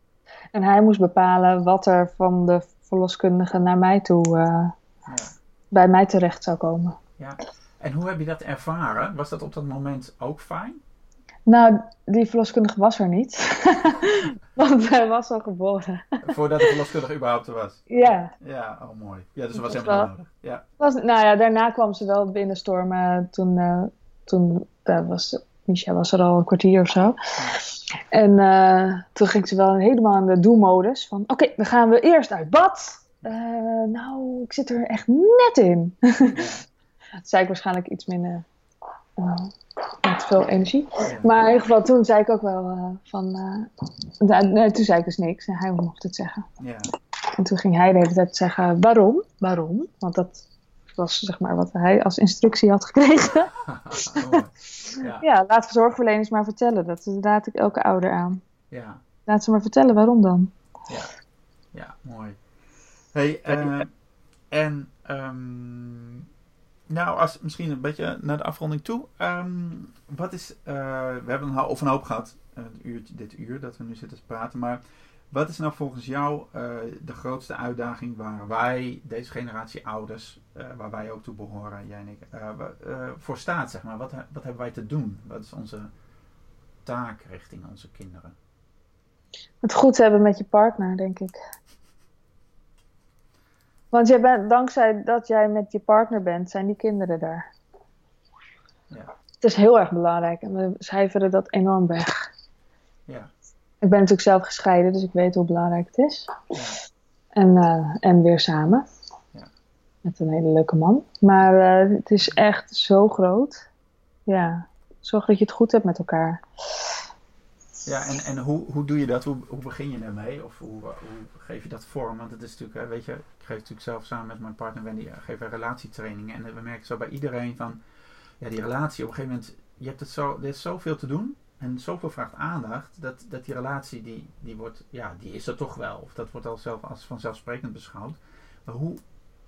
En hij moest bepalen wat er van de verloskundige naar mij toe, eh, ja. bij mij terecht zou komen. Ja, en hoe heb je dat ervaren? Was dat op dat moment ook fijn? Nou, die verloskundige was er niet. Want hij was al geboren. Voordat de verloskundige überhaupt er was? Ja, Ja, oh mooi. Ja, dus dat was Dat helemaal wel. nodig. Ja, was, nou ja, daarna kwam ze wel binnenstormen. Toen, eh, toen eh, was Misha was er al een kwartier of zo. En eh, toen ging ze wel helemaal in de do-modus. Van oké, dan gaan we eerst uit bad. Nou, ik zit er echt net in. Toen zei ik waarschijnlijk iets minder met veel energie. Maar in ieder geval, toen zei ik ook wel eh, van... eh, nee, toen zei ik dus niks. En hij mocht het zeggen. ja, En toen ging hij de hele tijd zeggen, waarom? Waarom? Want dat was zeg maar wat hij als instructie had gekregen. Oh, ja, ja, laat zorgverleners maar vertellen. Dat raad ik elke ouder aan. ja, Laat ze maar vertellen waarom dan. ja, ja, mooi. Hey, eh, en ehm, nou, als misschien een beetje naar de afronding toe. Ehm, wat is, eh, we hebben een of een hoop gehad, eh, uurtje, dit uur dat we nu zitten te praten, maar wat is nou volgens jou eh, de grootste uitdaging waar wij, deze generatie ouders, waar wij ook toe behoren, jij en ik, voor staat, zeg maar? Wat, wat hebben wij te doen? Wat is onze taak richting onze kinderen? Het goed hebben met je partner, denk ik. Want jij bent, dankzij dat jij met je partner bent, zijn die kinderen daar. Ja, Het is heel erg belangrijk en we cijferen dat enorm weg. ja, Ik ben natuurlijk zelf gescheiden, dus ik weet hoe belangrijk het is. ja, En, eh, en weer samen. Ja. Met een hele leuke man. Maar eh, het is echt zo groot. Ja, zorg dat je het goed hebt met elkaar. Ja, en, en hoe, hoe doe je dat? Hoe, hoe begin je ermee? Of hoe, hoe geef je dat vorm? Want het is natuurlijk, weet je, ik geef natuurlijk zelf samen met mijn partner Wendy, eh, geven we relatietrainingen. En we merken zo bij iedereen van, ja, die relatie, op een gegeven moment, je hebt het zo, er is zoveel te doen. En zoveel vraagt aandacht, dat, dat die relatie, die, die wordt, ja, die is er toch wel. Of dat wordt al zelf als vanzelfsprekend beschouwd. Maar hoe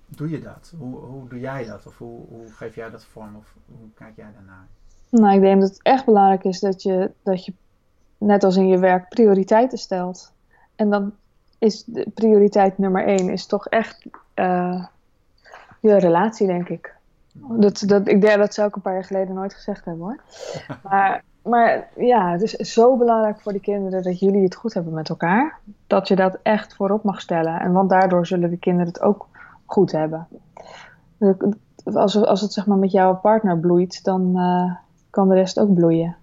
doe je dat? Hoe, hoe doe jij dat? Of hoe, hoe geef jij dat vorm? Of hoe kijk jij daarnaar? Nou, ik denk dat het echt belangrijk is dat je, dat je net als in je werk prioriteiten stelt. En dan is de prioriteit nummer één is toch echt eh, je relatie, denk ik. Dat, dat, ik denk dat zou ik een paar jaar geleden nooit gezegd hebben hoor. Maar, maar ja, het is zo belangrijk voor die kinderen dat jullie het goed hebben met elkaar. Dat je dat echt voorop mag stellen. En want daardoor zullen de kinderen het ook goed hebben. Als, als het zeg maar met jouw partner bloeit, dan eh, kan de rest ook bloeien.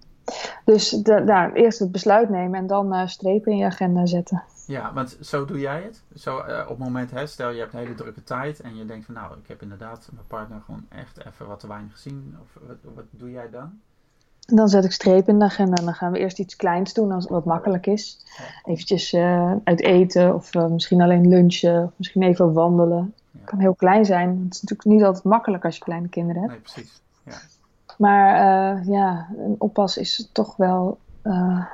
Dus de, nou, eerst het besluit nemen en dan eh, strepen in je agenda zetten. Ja, want zo doe jij het. Zo, eh, op het moment, hè, stel je hebt een hele drukke tijd en je denkt van nou, ik heb inderdaad mijn partner gewoon echt even wat te weinig gezien. Of wat, wat doe jij dan? Dan zet ik strepen in de agenda en dan gaan we eerst iets kleins doen als wat makkelijk is. Eventjes eh, uit eten of misschien alleen lunchen of misschien even wandelen. Ja. kan heel klein zijn. Het is natuurlijk niet altijd makkelijk als je kleine kinderen hebt. Nee, precies. Maar eh, ja, een oppas is toch wel eh,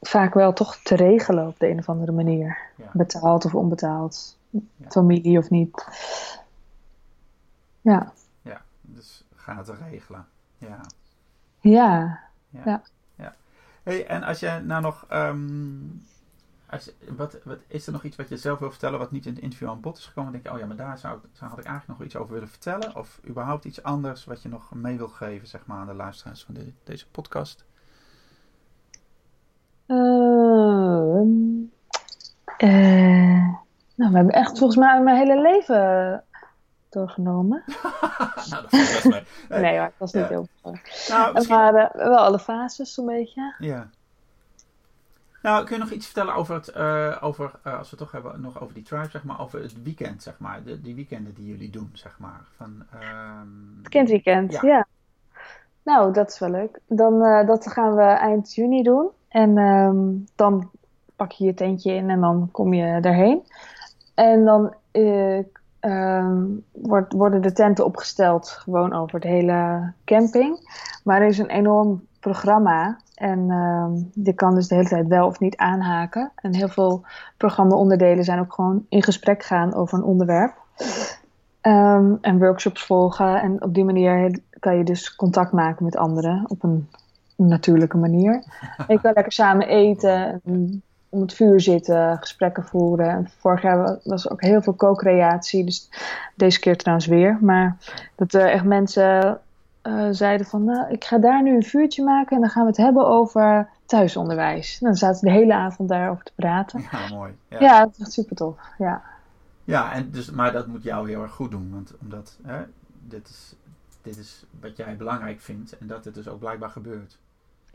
vaak wel toch te regelen op de een of andere manier. ja, Betaald of onbetaald. Ja. Familie of niet. Ja. ja. Dus ga het regelen. Ja. Ja. Ja. Ja. ja. Hey, en als jij nou nog. ehm, als, wat, wat, is er nog iets wat je zelf wil vertellen wat niet in het interview aan bod is gekomen? Dan denk je, oh ja, maar daar zou, ik- zou had ik eigenlijk nog iets over willen vertellen. Of überhaupt iets anders wat je nog mee wil geven, zeg maar, aan de luisteraars van de- deze podcast. Ehm, Uh, nou, we hebben echt volgens mij mijn hele leven doorgenomen. nou, dat valt best mee. Nee, nee dat was niet ja. heel nou, misschien... Maar uh, wel alle fases zo'n beetje. Ja. Nou, kun je nog iets vertellen over het, uh, over, uh, als we het toch hebben, nog over die tribe, zeg maar, over het weekend, zeg maar, de, die weekenden die jullie doen, zeg maar. Van, um... Het kindweekend, ja. ja. Nou, dat is wel leuk. Dan, uh, dat gaan we eind juni doen. En um, dan pak je je tentje in en dan kom je daarheen. En dan um, wordt, worden de tenten opgesteld gewoon over de hele camping. Maar er is een enorm programma en je kan dus de hele tijd wel of niet aanhaken. En heel veel programma-onderdelen zijn ook gewoon in gesprek gaan over een onderwerp. Um, en workshops volgen. En op die manier kan je dus contact maken met anderen op een natuurlijke manier. Je kan lekker samen eten, om het vuur zitten, gesprekken voeren. En vorig jaar was ook heel veel co-creatie, dus deze keer trouwens weer. Maar dat er echt mensen uh, zeiden van, nou, ik ga daar nu een vuurtje maken en dan gaan we het hebben over thuisonderwijs. dan zaten ze de hele avond daarover te praten. Ja, mooi. Ja, ja dat is echt super tof. Ja, ja en dus, maar dat moet jou heel erg goed doen, want omdat hè, dit, is, dit is wat jij belangrijk vindt en dat het dus ook blijkbaar gebeurt.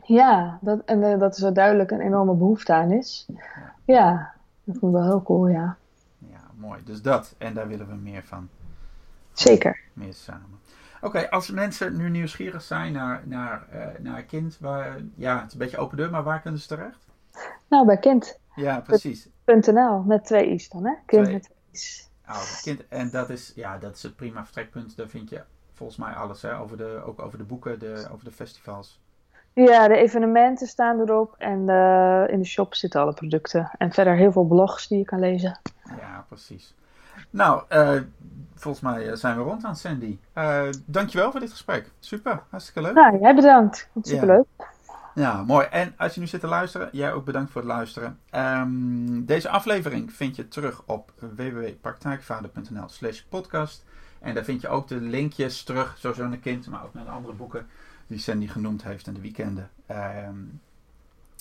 Ja, dat, en uh, dat is er duidelijk een enorme behoefte aan is. Ja, ja dat vond ik wel heel cool, ja. Ja, mooi. Dus dat, en daar willen we meer van. Zeker. Meer samen. Oké, als mensen nu nieuwsgierig zijn naar, naar, uh, naar kind, waar, ja, het is een beetje open deur, maar waar kunnen ze terecht? Nou, bij kind. Ja, precies. .nl met twee i's dan, hè? Kind twee. met twee i's. Oh, kind, en dat is, ja, dat is het prima vertrekpunt. Daar vind je volgens mij alles, hè? Over de, ook over de boeken, de, over de festivals. Ja, de evenementen staan erop en in de shop zitten alle producten. En verder heel veel blogs die je kan lezen. Ja, precies. Nou, uh, volgens mij eh, zijn we rond aan Sandy. Uh, dankjewel voor dit gesprek. Super, hartstikke leuk. Ja, jij bedankt. Superleuk. Ja. Ja, mooi. En als je nu zit te luisteren, jij ook bedankt voor het luisteren. Um, deze aflevering vind je terug op www.praktijkvader.nl slash podcast. En daar vind je ook de linkjes terug, sowieso naar kind, maar ook naar de andere boeken die Sandy genoemd heeft en de weekenden. Um,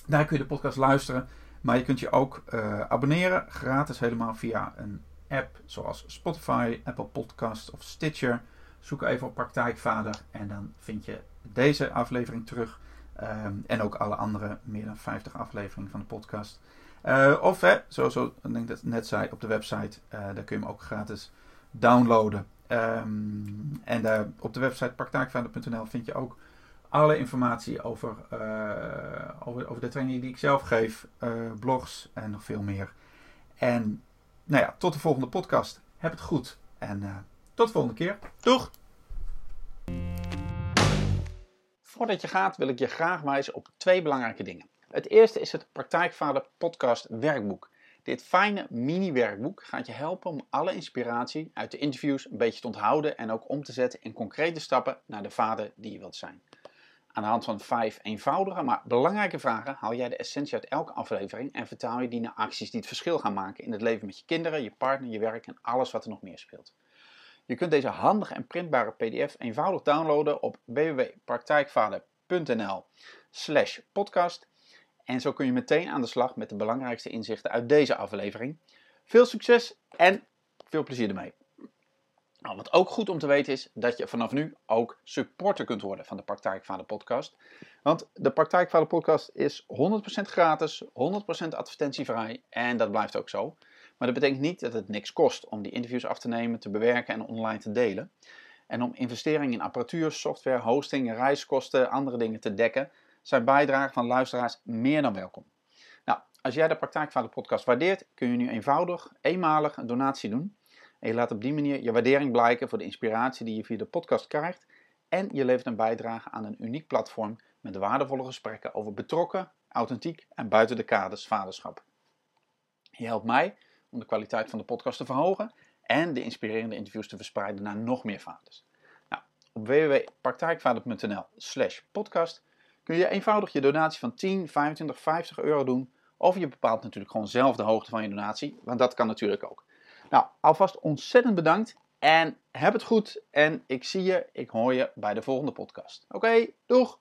daar kun je de podcast luisteren. Maar je kunt je ook uh, abonneren, gratis helemaal via een app zoals Spotify, Apple Podcast of Stitcher. Zoek even op Praktijkvader en dan vind je deze aflevering terug. Um, en ook alle andere meer dan 50 afleveringen van de podcast. Uh, of, hè, zoals ik net zei, op de website. Uh, daar kun je hem ook gratis downloaden. Um, en op de website praktijkvader.nl vind je ook alle informatie over, uh, over, over de training die ik zelf geef, blogs en nog veel meer. En nou ja, tot de volgende podcast. Heb het goed en uh, tot de volgende keer. Doeg! Voordat je gaat wil ik je graag wijzen op twee belangrijke dingen. Het eerste is het Praktijkvader Podcast Werkboek. Dit fijne mini-werkboek gaat je helpen om alle inspiratie uit de interviews een beetje te onthouden en ook om te zetten in concrete stappen naar de vader die je wilt zijn. Aan de hand van vijf eenvoudige, maar belangrijke vragen haal jij de essentie uit elke aflevering en vertaal je die naar acties die het verschil gaan maken in het leven met je kinderen, je partner, je werk en alles wat er nog meer speelt. Je kunt deze handige en printbare PDF eenvoudig downloaden op www.praktijkvader.nl slash podcast. En zo kun je meteen aan de slag met de belangrijkste inzichten uit deze aflevering. Veel succes en veel plezier ermee. Nou, wat ook goed om te weten is dat je vanaf nu ook supporter kunt worden van de Praktijkvader podcast. Want de Praktijkvader podcast is 100% gratis, 100% advertentievrij en dat blijft ook zo. Maar dat betekent niet dat het niks kost om die interviews af te nemen, te bewerken en online te delen. En om investeringen in apparatuur, software, hosting, reiskosten, andere dingen te dekken, zijn bijdragen van luisteraars meer dan welkom. Nou, als jij de Praktijkvader podcast waardeert, kun je nu eenvoudig, eenmalig een donatie doen. En je laat op die manier je waardering blijken voor de inspiratie die je via de podcast krijgt. En je levert een bijdrage aan een uniek platform met waardevolle gesprekken over betrokken, authentiek en buiten de kaders vaderschap. Je helpt mij om de kwaliteit van de podcast te verhogen en de inspirerende interviews te verspreiden naar nog meer vaders. Nou, op www.praktijkvader.nl slash podcast kun je eenvoudig je donatie van 10, 25, 50 euro doen. Of je bepaalt natuurlijk gewoon zelf de hoogte van je donatie, want dat kan natuurlijk ook. Nou, alvast ontzettend bedankt en heb het goed. En ik zie je, ik hoor je bij de volgende podcast. Oké, doeg!